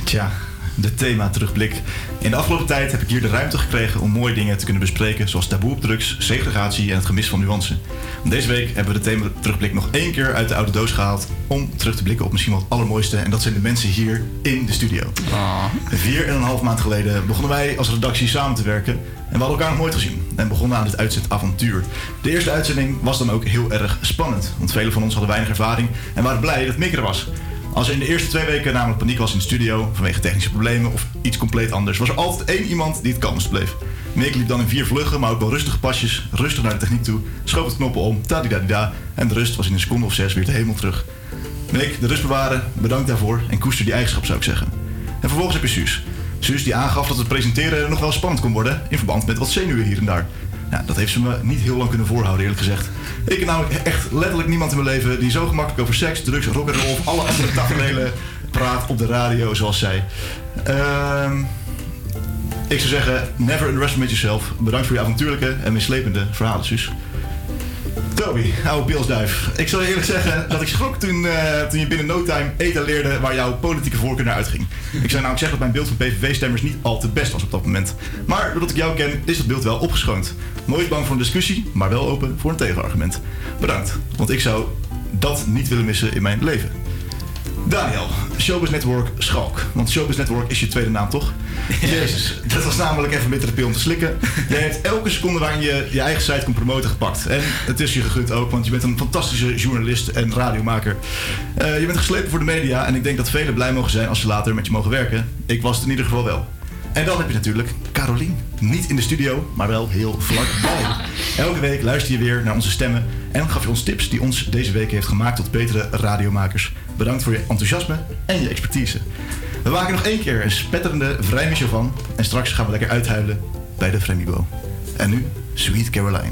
Tja, de thema terugblik. In de afgelopen tijd heb ik hier de ruimte gekregen om mooie dingen te kunnen bespreken, zoals taboe op drugs, segregatie en het gemis van nuance. Deze week hebben we de thema terugblik nog één keer uit de oude doos gehaald om terug te blikken op misschien wel het allermooiste. En dat zijn de mensen hier in de studio. Vier en een half maand geleden begonnen wij als redactie samen te werken. En we hadden elkaar nog nooit gezien. En begonnen aan dit uitzetavontuur. De eerste uitzending was dan ook heel erg spannend. Want velen van ons hadden weinig ervaring en waren blij dat Mick er was. Als er in de eerste twee weken namelijk paniek was in de studio vanwege technische problemen of iets compleet anders, was er altijd één iemand die het kalmst bleef. Mick liep dan in vier vluggen, maar ook wel rustige pasjes, rustig naar de techniek toe, schoof het knoppen om, tadidadida, en de rust was in een seconde of zes weer de hemel terug. Mick, de rust bewaren, bedankt daarvoor en koester die eigenschap zou ik zeggen. En vervolgens heb je Suus. Suus die aangaf dat het presenteren nog wel spannend kon worden in verband met wat zenuwen hier en daar. Ja, dat heeft ze me niet heel lang kunnen voorhouden, eerlijk gezegd. Ik ken namelijk echt letterlijk niemand in mijn leven die zo gemakkelijk over seks, drugs, rock'n'roll of alle andere tafereelen praat op de radio zoals zij. Ehm, ik zou zeggen, never underestimate yourself. Bedankt voor je avontuurlijke en mislepende verhalen, Suus. Toby, oude pilsduif. Ik zal je eerlijk zeggen dat ik schrok toen, eh, toen je binnen no time etaleerde waar jouw politieke voorkeur naar uitging. Ik zou namelijk zeggen dat mijn beeld van PVV-stemmers niet al te best was op dat moment. Maar doordat ik jou ken, is dat beeld wel opgeschoond. Nooit bang voor een discussie, maar wel open voor een tegenargument. Bedankt, want ik zou dat niet willen missen in mijn leven. Daniel, Showbiz Network Schalk. Want Showbiz Network is je tweede naam, toch? Jezus, dat was namelijk even een bittere pil om te slikken. Jij hebt elke seconde waarin je je eigen site kon promoten gepakt. En het is je gegund ook, want je bent een fantastische journalist en radiomaker. Eh, je bent geslepen voor de media en ik denk dat velen blij mogen zijn als ze later met je mogen werken. Ik was het in ieder geval wel. En dan heb je natuurlijk Carolien. Niet in de studio, maar wel heel vlakbij. Elke week luister je weer naar onze stemmen en gaf je ons tips die ons deze week heeft gemaakt tot betere radiomakers. Bedankt voor je enthousiasme en je expertise. We maken nog één keer een spetterende vrijmisshow van en straks gaan we lekker uithuilen bij de Fremibo. En nu Sweet Caroline.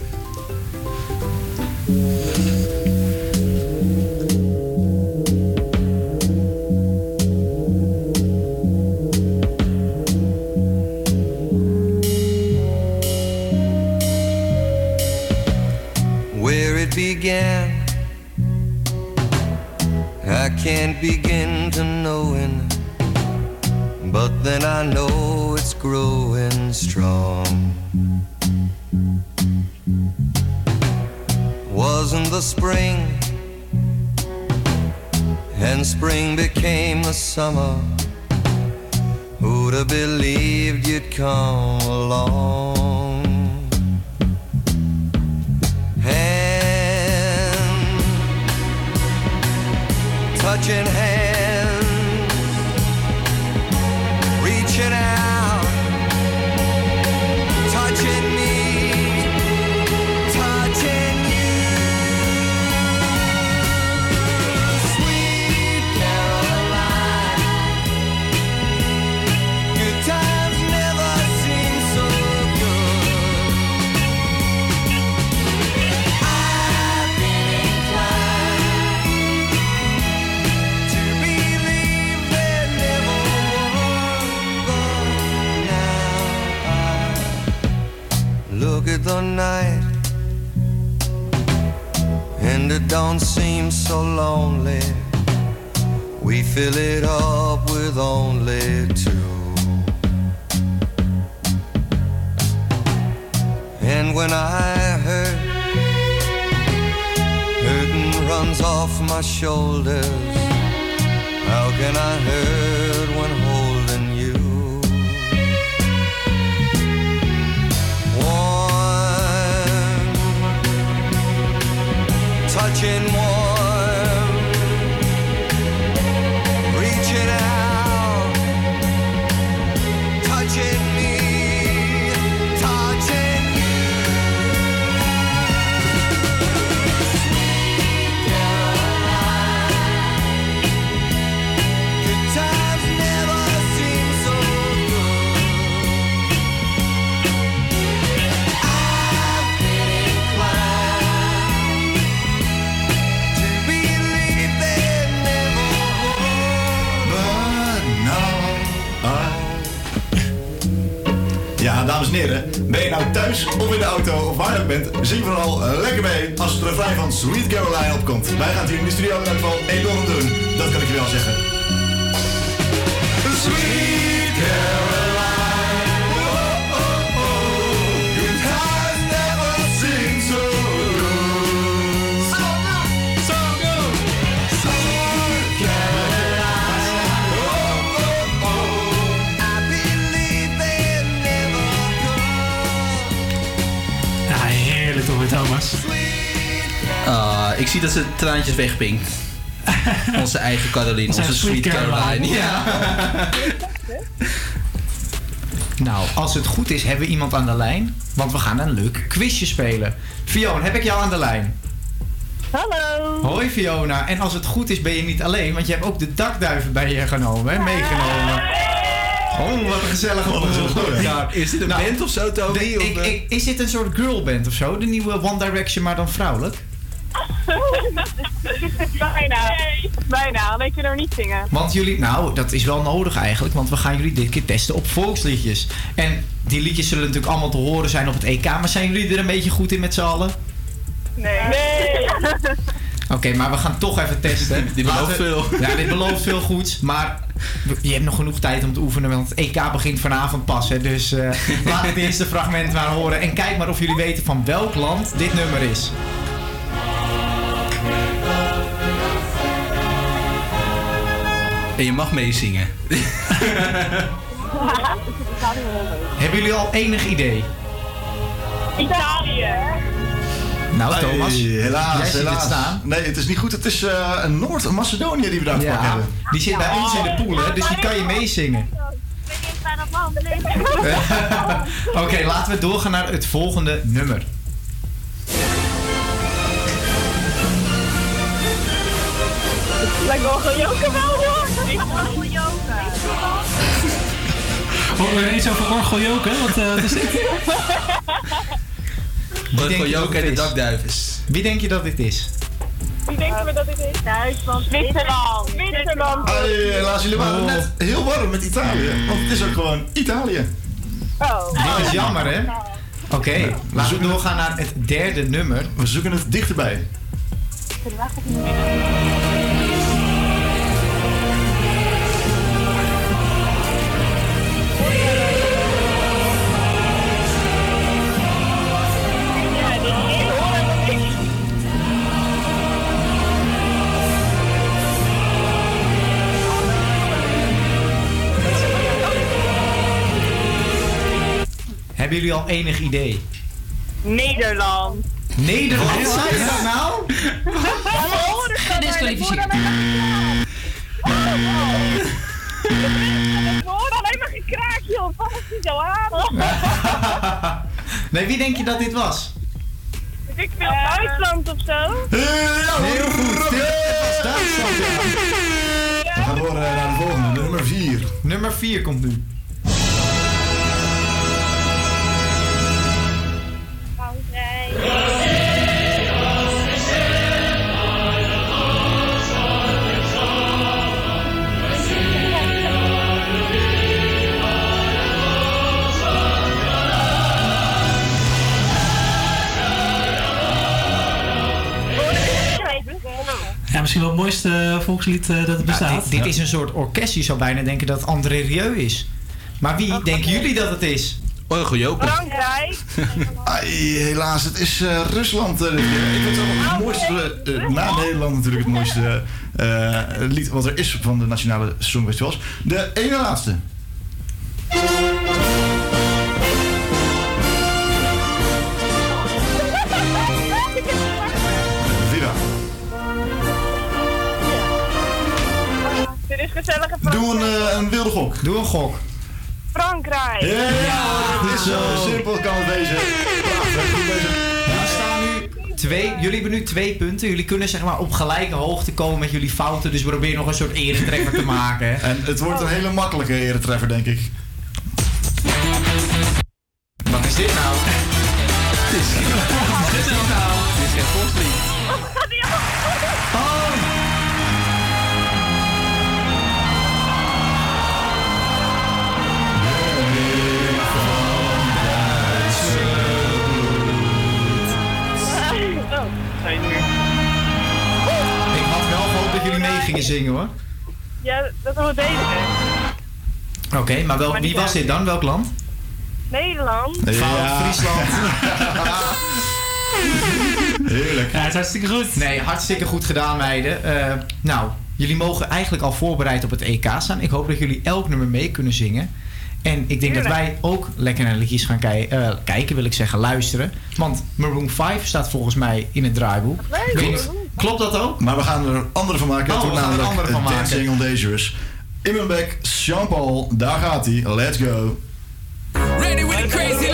Sweet Caroline opkomt. Wij gaan het hier in de studio wegpinkt. Onze eigen Caroline, onze, Onze sweet, sweet Caroline. Caroline. Ja. Nou, als het goed is, hebben we iemand aan de lijn. Want we gaan een leuk quizje spelen. Fiona, heb ik jou aan de lijn? Hallo. Hoi Fiona. En als het goed is, ben je niet alleen. Want je hebt ook de dakduiven bij je genomen, hè? Meegenomen. Oh, wat een gezellige boel. Ja, Is dit een nou, band of zo, Toby? de- Of, ik, eh? ik, is dit een soort girlband of zo? De nieuwe One Direction, maar dan vrouwelijk? Bijna. Bijna, alleen kunnen we niet zingen. Want jullie, nou, dat is wel nodig eigenlijk, want we gaan jullie dit keer testen op volksliedjes. En die liedjes zullen natuurlijk allemaal te horen zijn op het EK, maar zijn jullie er een beetje goed in met z'n allen? Nee. Nee. Oké, maar we gaan toch even testen. Dit belooft veel. Ja, dit belooft veel goeds, maar je hebt nog genoeg tijd om te oefenen, want het EK begint vanavond pas. Hè, dus eh, laat het eerste fragment maar horen en kijk maar of jullie weten van welk land dit nummer is. En je mag meezingen. Hebben jullie al enig idee? Italië. Nou, Thomas, Hey, helaas, jij ziet helaas. het staan. Nee, het is niet goed. Het is eh, een Noord-Macedonië die we daar te Ja, hebben. die zit bij ons in de pool, hè, dus die kan je meezingen. Oké, laten we doorgaan naar het volgende nummer. Lijkt wel gewoon joker joker. Horen we iets over orgeljoken? Wat, eh, wat is dit? Dat Joker en het de is? dakduivens. Wie denk je dat dit is? Wie denken we dat dit is? Duitsland. Zwitserland. Zwitserland. Hey, helaas, jullie waren Oh. net heel warm met Italië. Want het is ook gewoon Italië. Oh. Dit is jammer, hè? Oké, laten we doorgaan naar het derde nummer. We zoeken het dichterbij. Hebben jullie al enig idee? Nederland. Nederland, zei je dat nou? Gedisqualificeerd. Ik hoor alleen maar gekraak, joh. Wat is die zo aan? Nee, wie denk je dat dit was? Ik wil Duitsland of zo. Heel goed. Dit was Duitsland, ja. We gaan door eh, naar de volgende, nummer 4. Nummer 4 komt nu. Misschien wel het mooiste volkslied eh, dat er Nou, bestaat. dit, dit is een soort orkest. Je zou bijna denken dat het André Rieu is. Maar wie denken jullie dat het is? Orgeljoker. Frankrijk. Ai, helaas, het is eh, Rusland. eh, ik vind het wel het mooiste, eh, na Nederland natuurlijk het mooiste eh, lied wat er is van de Nationale Songfestivals. De ene laatste. Dit is gezellige Doe een, een wilde gok. Doe een gok. Frankrijk. Ja, het is zo simpel kan het wezen. Bezig. Jullie staan nu twee, jullie hebben nu twee punten. Jullie kunnen zeg maar op gelijke hoogte komen met jullie fouten. Dus probeer nog een soort eretreffer te maken. hè. En het wordt een hele makkelijke eretreffer, denk ik. Wat is dit nou? Dit is geen volkslied. zingen hoor. Ja, dat hoort deze. Oké, maar wel, maar wie was dit dan? Welk land? Nederland. Ja. Friesland. Heerlijk. Ja, is hartstikke goed. Nee, hartstikke goed gedaan, meiden. Eh, nou, jullie mogen eigenlijk al voorbereid op het EK staan. Ik hoop dat jullie elk nummer mee kunnen zingen. En ik denk dat wij ook lekker naar liedjes gaan eh, kijken, wil ik zeggen, luisteren. Want Maroon 5 staat volgens mij in het draaiboek. Leuk. Klopt dat ook? Maar we gaan er een andere van maken. Oh, we gaan namelijk er een Dancing on Dangerous. In mijn bek, Jean-Paul, daar gaat hij. Let's go. Ready with the crazy.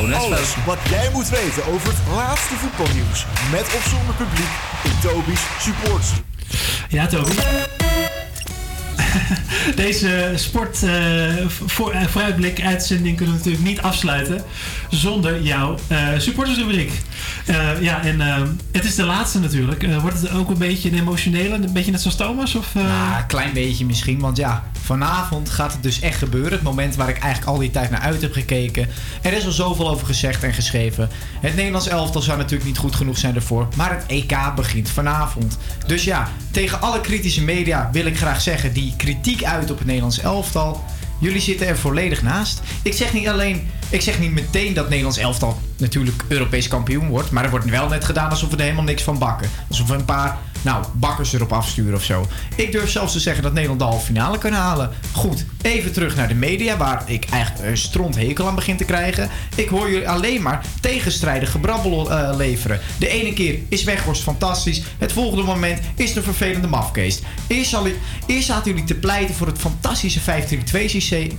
gewoon Alles wat jij moet weten over het laatste voetbalnieuws. Met of zonder publiek in Toby's Supports. Ja, Toby. Deze eh, sport uh, voor, eh, vooruitblik uitzending kunnen we natuurlijk niet afsluiten zonder jouw uh, supportersrubriek. Eh, ja, en eh, het is de laatste natuurlijk. Eh, wordt het ook een beetje een emotionele, een beetje net zoals Thomas? Of? Ja, een klein beetje misschien. Want ja, vanavond gaat het dus echt gebeuren. Het moment waar ik eigenlijk al die tijd naar uit heb gekeken. Er is al zoveel over gezegd en geschreven. Het Nederlands elftal zou natuurlijk niet goed genoeg zijn ervoor. Maar het EK begint vanavond. Dus ja, tegen alle kritische media wil ik graag zeggen... die kritiek uit op het Nederlands elftal... Jullie zitten er volledig naast. Ik zeg niet alleen, ik zeg niet meteen dat Nederlands elftal natuurlijk Europees kampioen wordt. Maar er wordt wel net gedaan alsof we er helemaal niks van bakken. Alsof we een paar, nou, bakkers erop afsturen of zo. Ik durf zelfs te zeggen dat Nederland de halve finale kan halen. Goed, even terug naar de media, waar ik eigenlijk een stronthekel aan begin te krijgen. Ik hoor jullie alleen maar tegenstrijdig gebrabbel eh, leveren. De ene keer is Weghorst fantastisch. Het volgende moment is de vervelende mafkeest. Eerst, eerst zaten jullie te pleiten voor het fantastische 5-3-2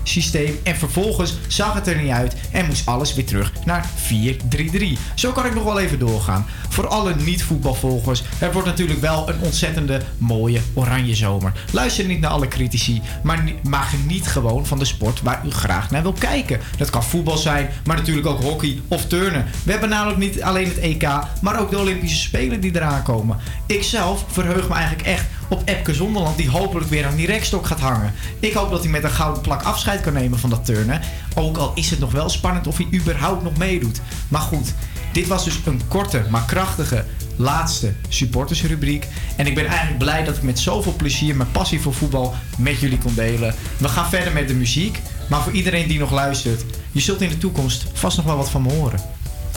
systeem. En vervolgens zag het er niet uit en moest alles weer terug naar 4-3-3. Zo kan ik nog wel even doorgaan. Voor alle niet-voetbalvolgers, het wordt natuurlijk wel een ontzettende mooie oranje zomer. Luister niet naar alle critici, maar, maar geniet gewoon van de sport waar u graag naar wil kijken. Dat kan voetbal zijn, maar natuurlijk ook hockey of turnen. We hebben namelijk niet alleen het EK, maar ook de Olympische Spelen die eraan komen. Ik zelf verheug me eigenlijk echt op Epke Zonderland, die hopelijk weer aan die rekstok gaat hangen. Ik hoop dat hij met een gouden plak afscheid kan nemen van dat turnen. Ook al is het nog wel spannend of hij überhaupt nog meedoet. Maar goed, dit was dus een korte, maar krachtige laatste supportersrubriek. En ik ben eigenlijk blij dat ik met zoveel plezier mijn passie voor voetbal met jullie kon delen. We gaan verder met de muziek. Maar voor iedereen die nog luistert, je zult in de toekomst vast nog wel wat van me horen.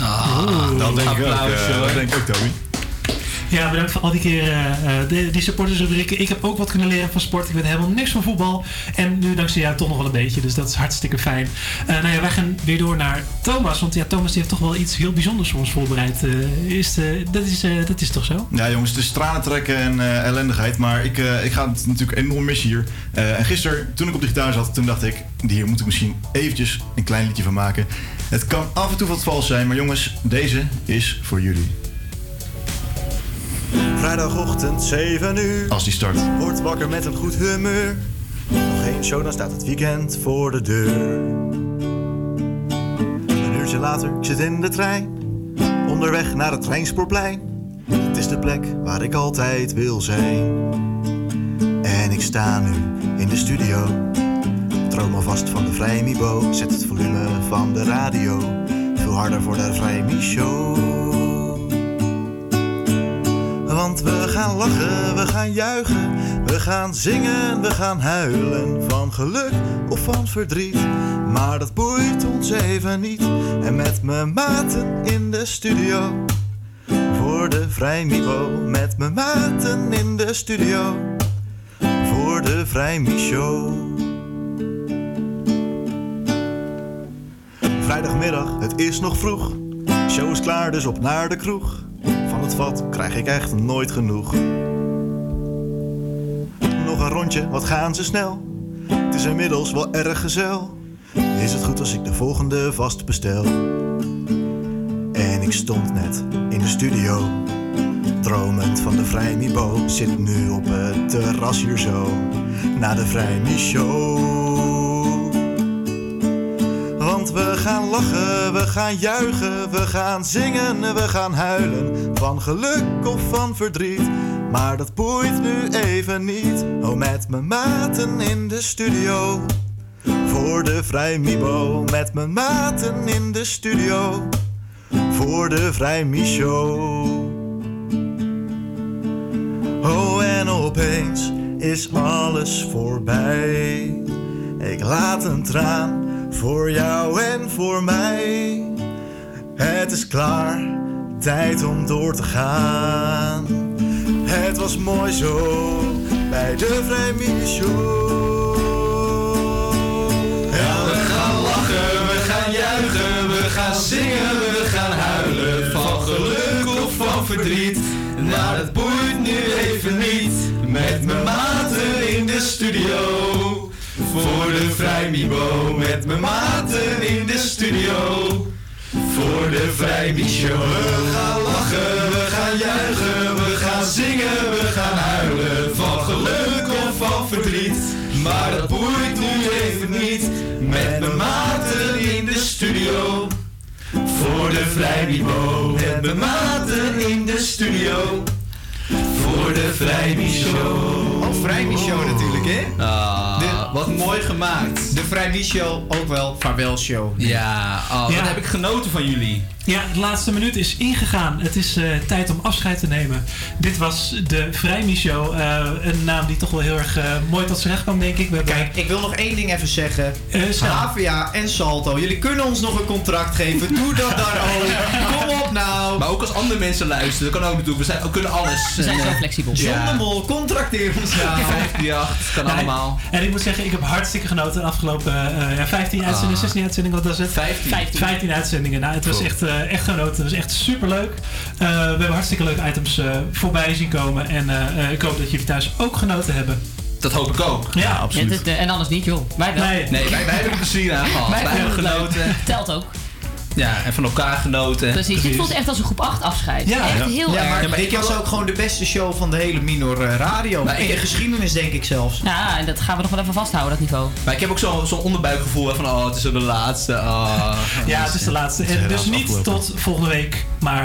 Oeh, dat denk ik ook. applaus, eh, hoor. dat denk ik ook, Toby. Ja, bedankt voor al die keer eh, eh, die supportersrubrieken. Ik heb ook wat kunnen leren van sport. Ik weet helemaal niks van voetbal. En nu dankzij jou toch nog wel een beetje. Dus dat is hartstikke fijn. Eh, nou ja, wij gaan weer door naar Thomas. Want ja, Thomas heeft toch wel iets heel bijzonders voor ons voorbereid. Eh, is, dat, is, dat is toch zo? Ja, jongens, het is tranen trekken en ellendigheid. Maar ik, ik ga het natuurlijk enorm missen hier. En gisteren, toen ik op de gitaar zat, toen dacht ik... hier moet ik misschien eventjes een klein liedje van maken. Het kan af en toe wat vals zijn, maar jongens, deze is voor jullie. Vrijdagochtend 7 uur. Als die start. Word wakker met een goed humeur. Nog één show, dan staat het weekend voor de deur. Een uurtje later, ik zit in de trein. Onderweg naar het treinspoorplein. Het is de plek waar ik altijd wil zijn. En ik sta nu in de studio. Droom alvast van de Vrijmibo. Zet het volume van de radio. Veel harder voor de Vrijmi Show. Want we gaan lachen, we gaan juichen, we gaan zingen, we gaan huilen. Van geluk of van verdriet, maar dat boeit ons even niet. En met mijn maten in de studio, voor de Vrijmibo. Met mijn maten in de studio, voor de Show. Vrijdagmiddag, het is nog vroeg. Show is klaar, dus op naar de kroeg. Het krijg ik echt nooit genoeg. Nog een rondje, wat gaan ze snel? Het is inmiddels wel erg gezel. Is het goed als ik de volgende vast bestel? En ik stond net in de studio. Dromend van de Vrijmibo. Zit nu op het terras hier zo. Na de Vrijmi Show. Want we gaan lachen, we gaan juichen, we gaan zingen, we gaan huilen. Van geluk of van verdriet, maar dat boeit nu even niet. Oh, met mijn maten in de studio. Voor de Vrijmibo, met mijn maten in de studio. Voor de Vrijmi Show. Oh, en opeens is alles voorbij. Ik laat een traan voor jou en voor mij. Het is klaar, tijd om door te gaan. Het was mooi zo bij de Vrijmilie Show. We gaan lachen, we gaan juichen, we gaan zingen, we gaan huilen. Van geluk of van verdriet, maar dat boeit nu even niet. Met mijn maten in de studio, voor de Vrijmibo. Met mijn maten in de studio, voor de Vrijmi Show. We gaan lachen, we gaan juichen, we gaan zingen, we gaan huilen. Van geluk of van verdriet, Maar dat boeit nu even niet. Met mijn maten in de studio. Voor de Vrijmibo. Met mijn maten in de studio. Voor de Vrijmi-show. Oh, Vrijmi-show natuurlijk, hè? Ah, wat mooi gemaakt. De Vrijmi-show, ook wel vaarwel-show. Ja, oh, Ja. wat heb ik genoten van jullie. Ja, de laatste minuut is ingegaan. Het is eh, tijd om afscheid te nemen. Dit was de Vrijmi-show. Eh, een naam die toch wel heel erg eh, mooi tot zijn recht kwam, denk ik. We hebben... Kijk, ik wil nog één ding even zeggen. snel. HVA en Salto, jullie kunnen ons nog een contract geven. Doe dat daar ook. Kom op nou. Maar ook als andere mensen luisteren, dat kan ook natuurlijk. We, zijn, we kunnen alles. We zijn zo eh, flexibel. John de Mol, contracteer ons 538, kan allemaal. En ik moet zeggen, ik heb hartstikke genoten de afgelopen eh, ja, 15 uitzendingen, 16 uitzendingen, wat was het? 15. 15, uitzendingen. Nou, het was Cool. echt, eh, echt genoten. Het was echt superleuk. Eh, we hebben hartstikke leuke items eh, voorbij zien komen. En eh, eh, ik hoop dat jullie thuis ook genoten hebben. Dat hoop ik ook. Ja, Ja, dit, eh, en anders niet, joh. Wij wel. Nee. Nee, wij, wij hebben er plezier aan gehad. Wij, Wij hebben leuk. genoten. Telt ook. Ja, en van elkaar genoten. Precies. Dit voelt echt als een groep 8 afscheid. Ja, echt ja. heel ja, maar, erg. dit was ook gewoon de beste show van de hele Minor eh, Radio. Maar in de geschiedenis denk ik zelfs. Ja, en dat gaan we nog wel even vasthouden, dat niveau. Maar ik heb ook zo'n zo'n onderbuikgevoel hè, van, oh, het is de laatste. Oh. Ja, het is de laatste. En dus niet tot volgende week, maar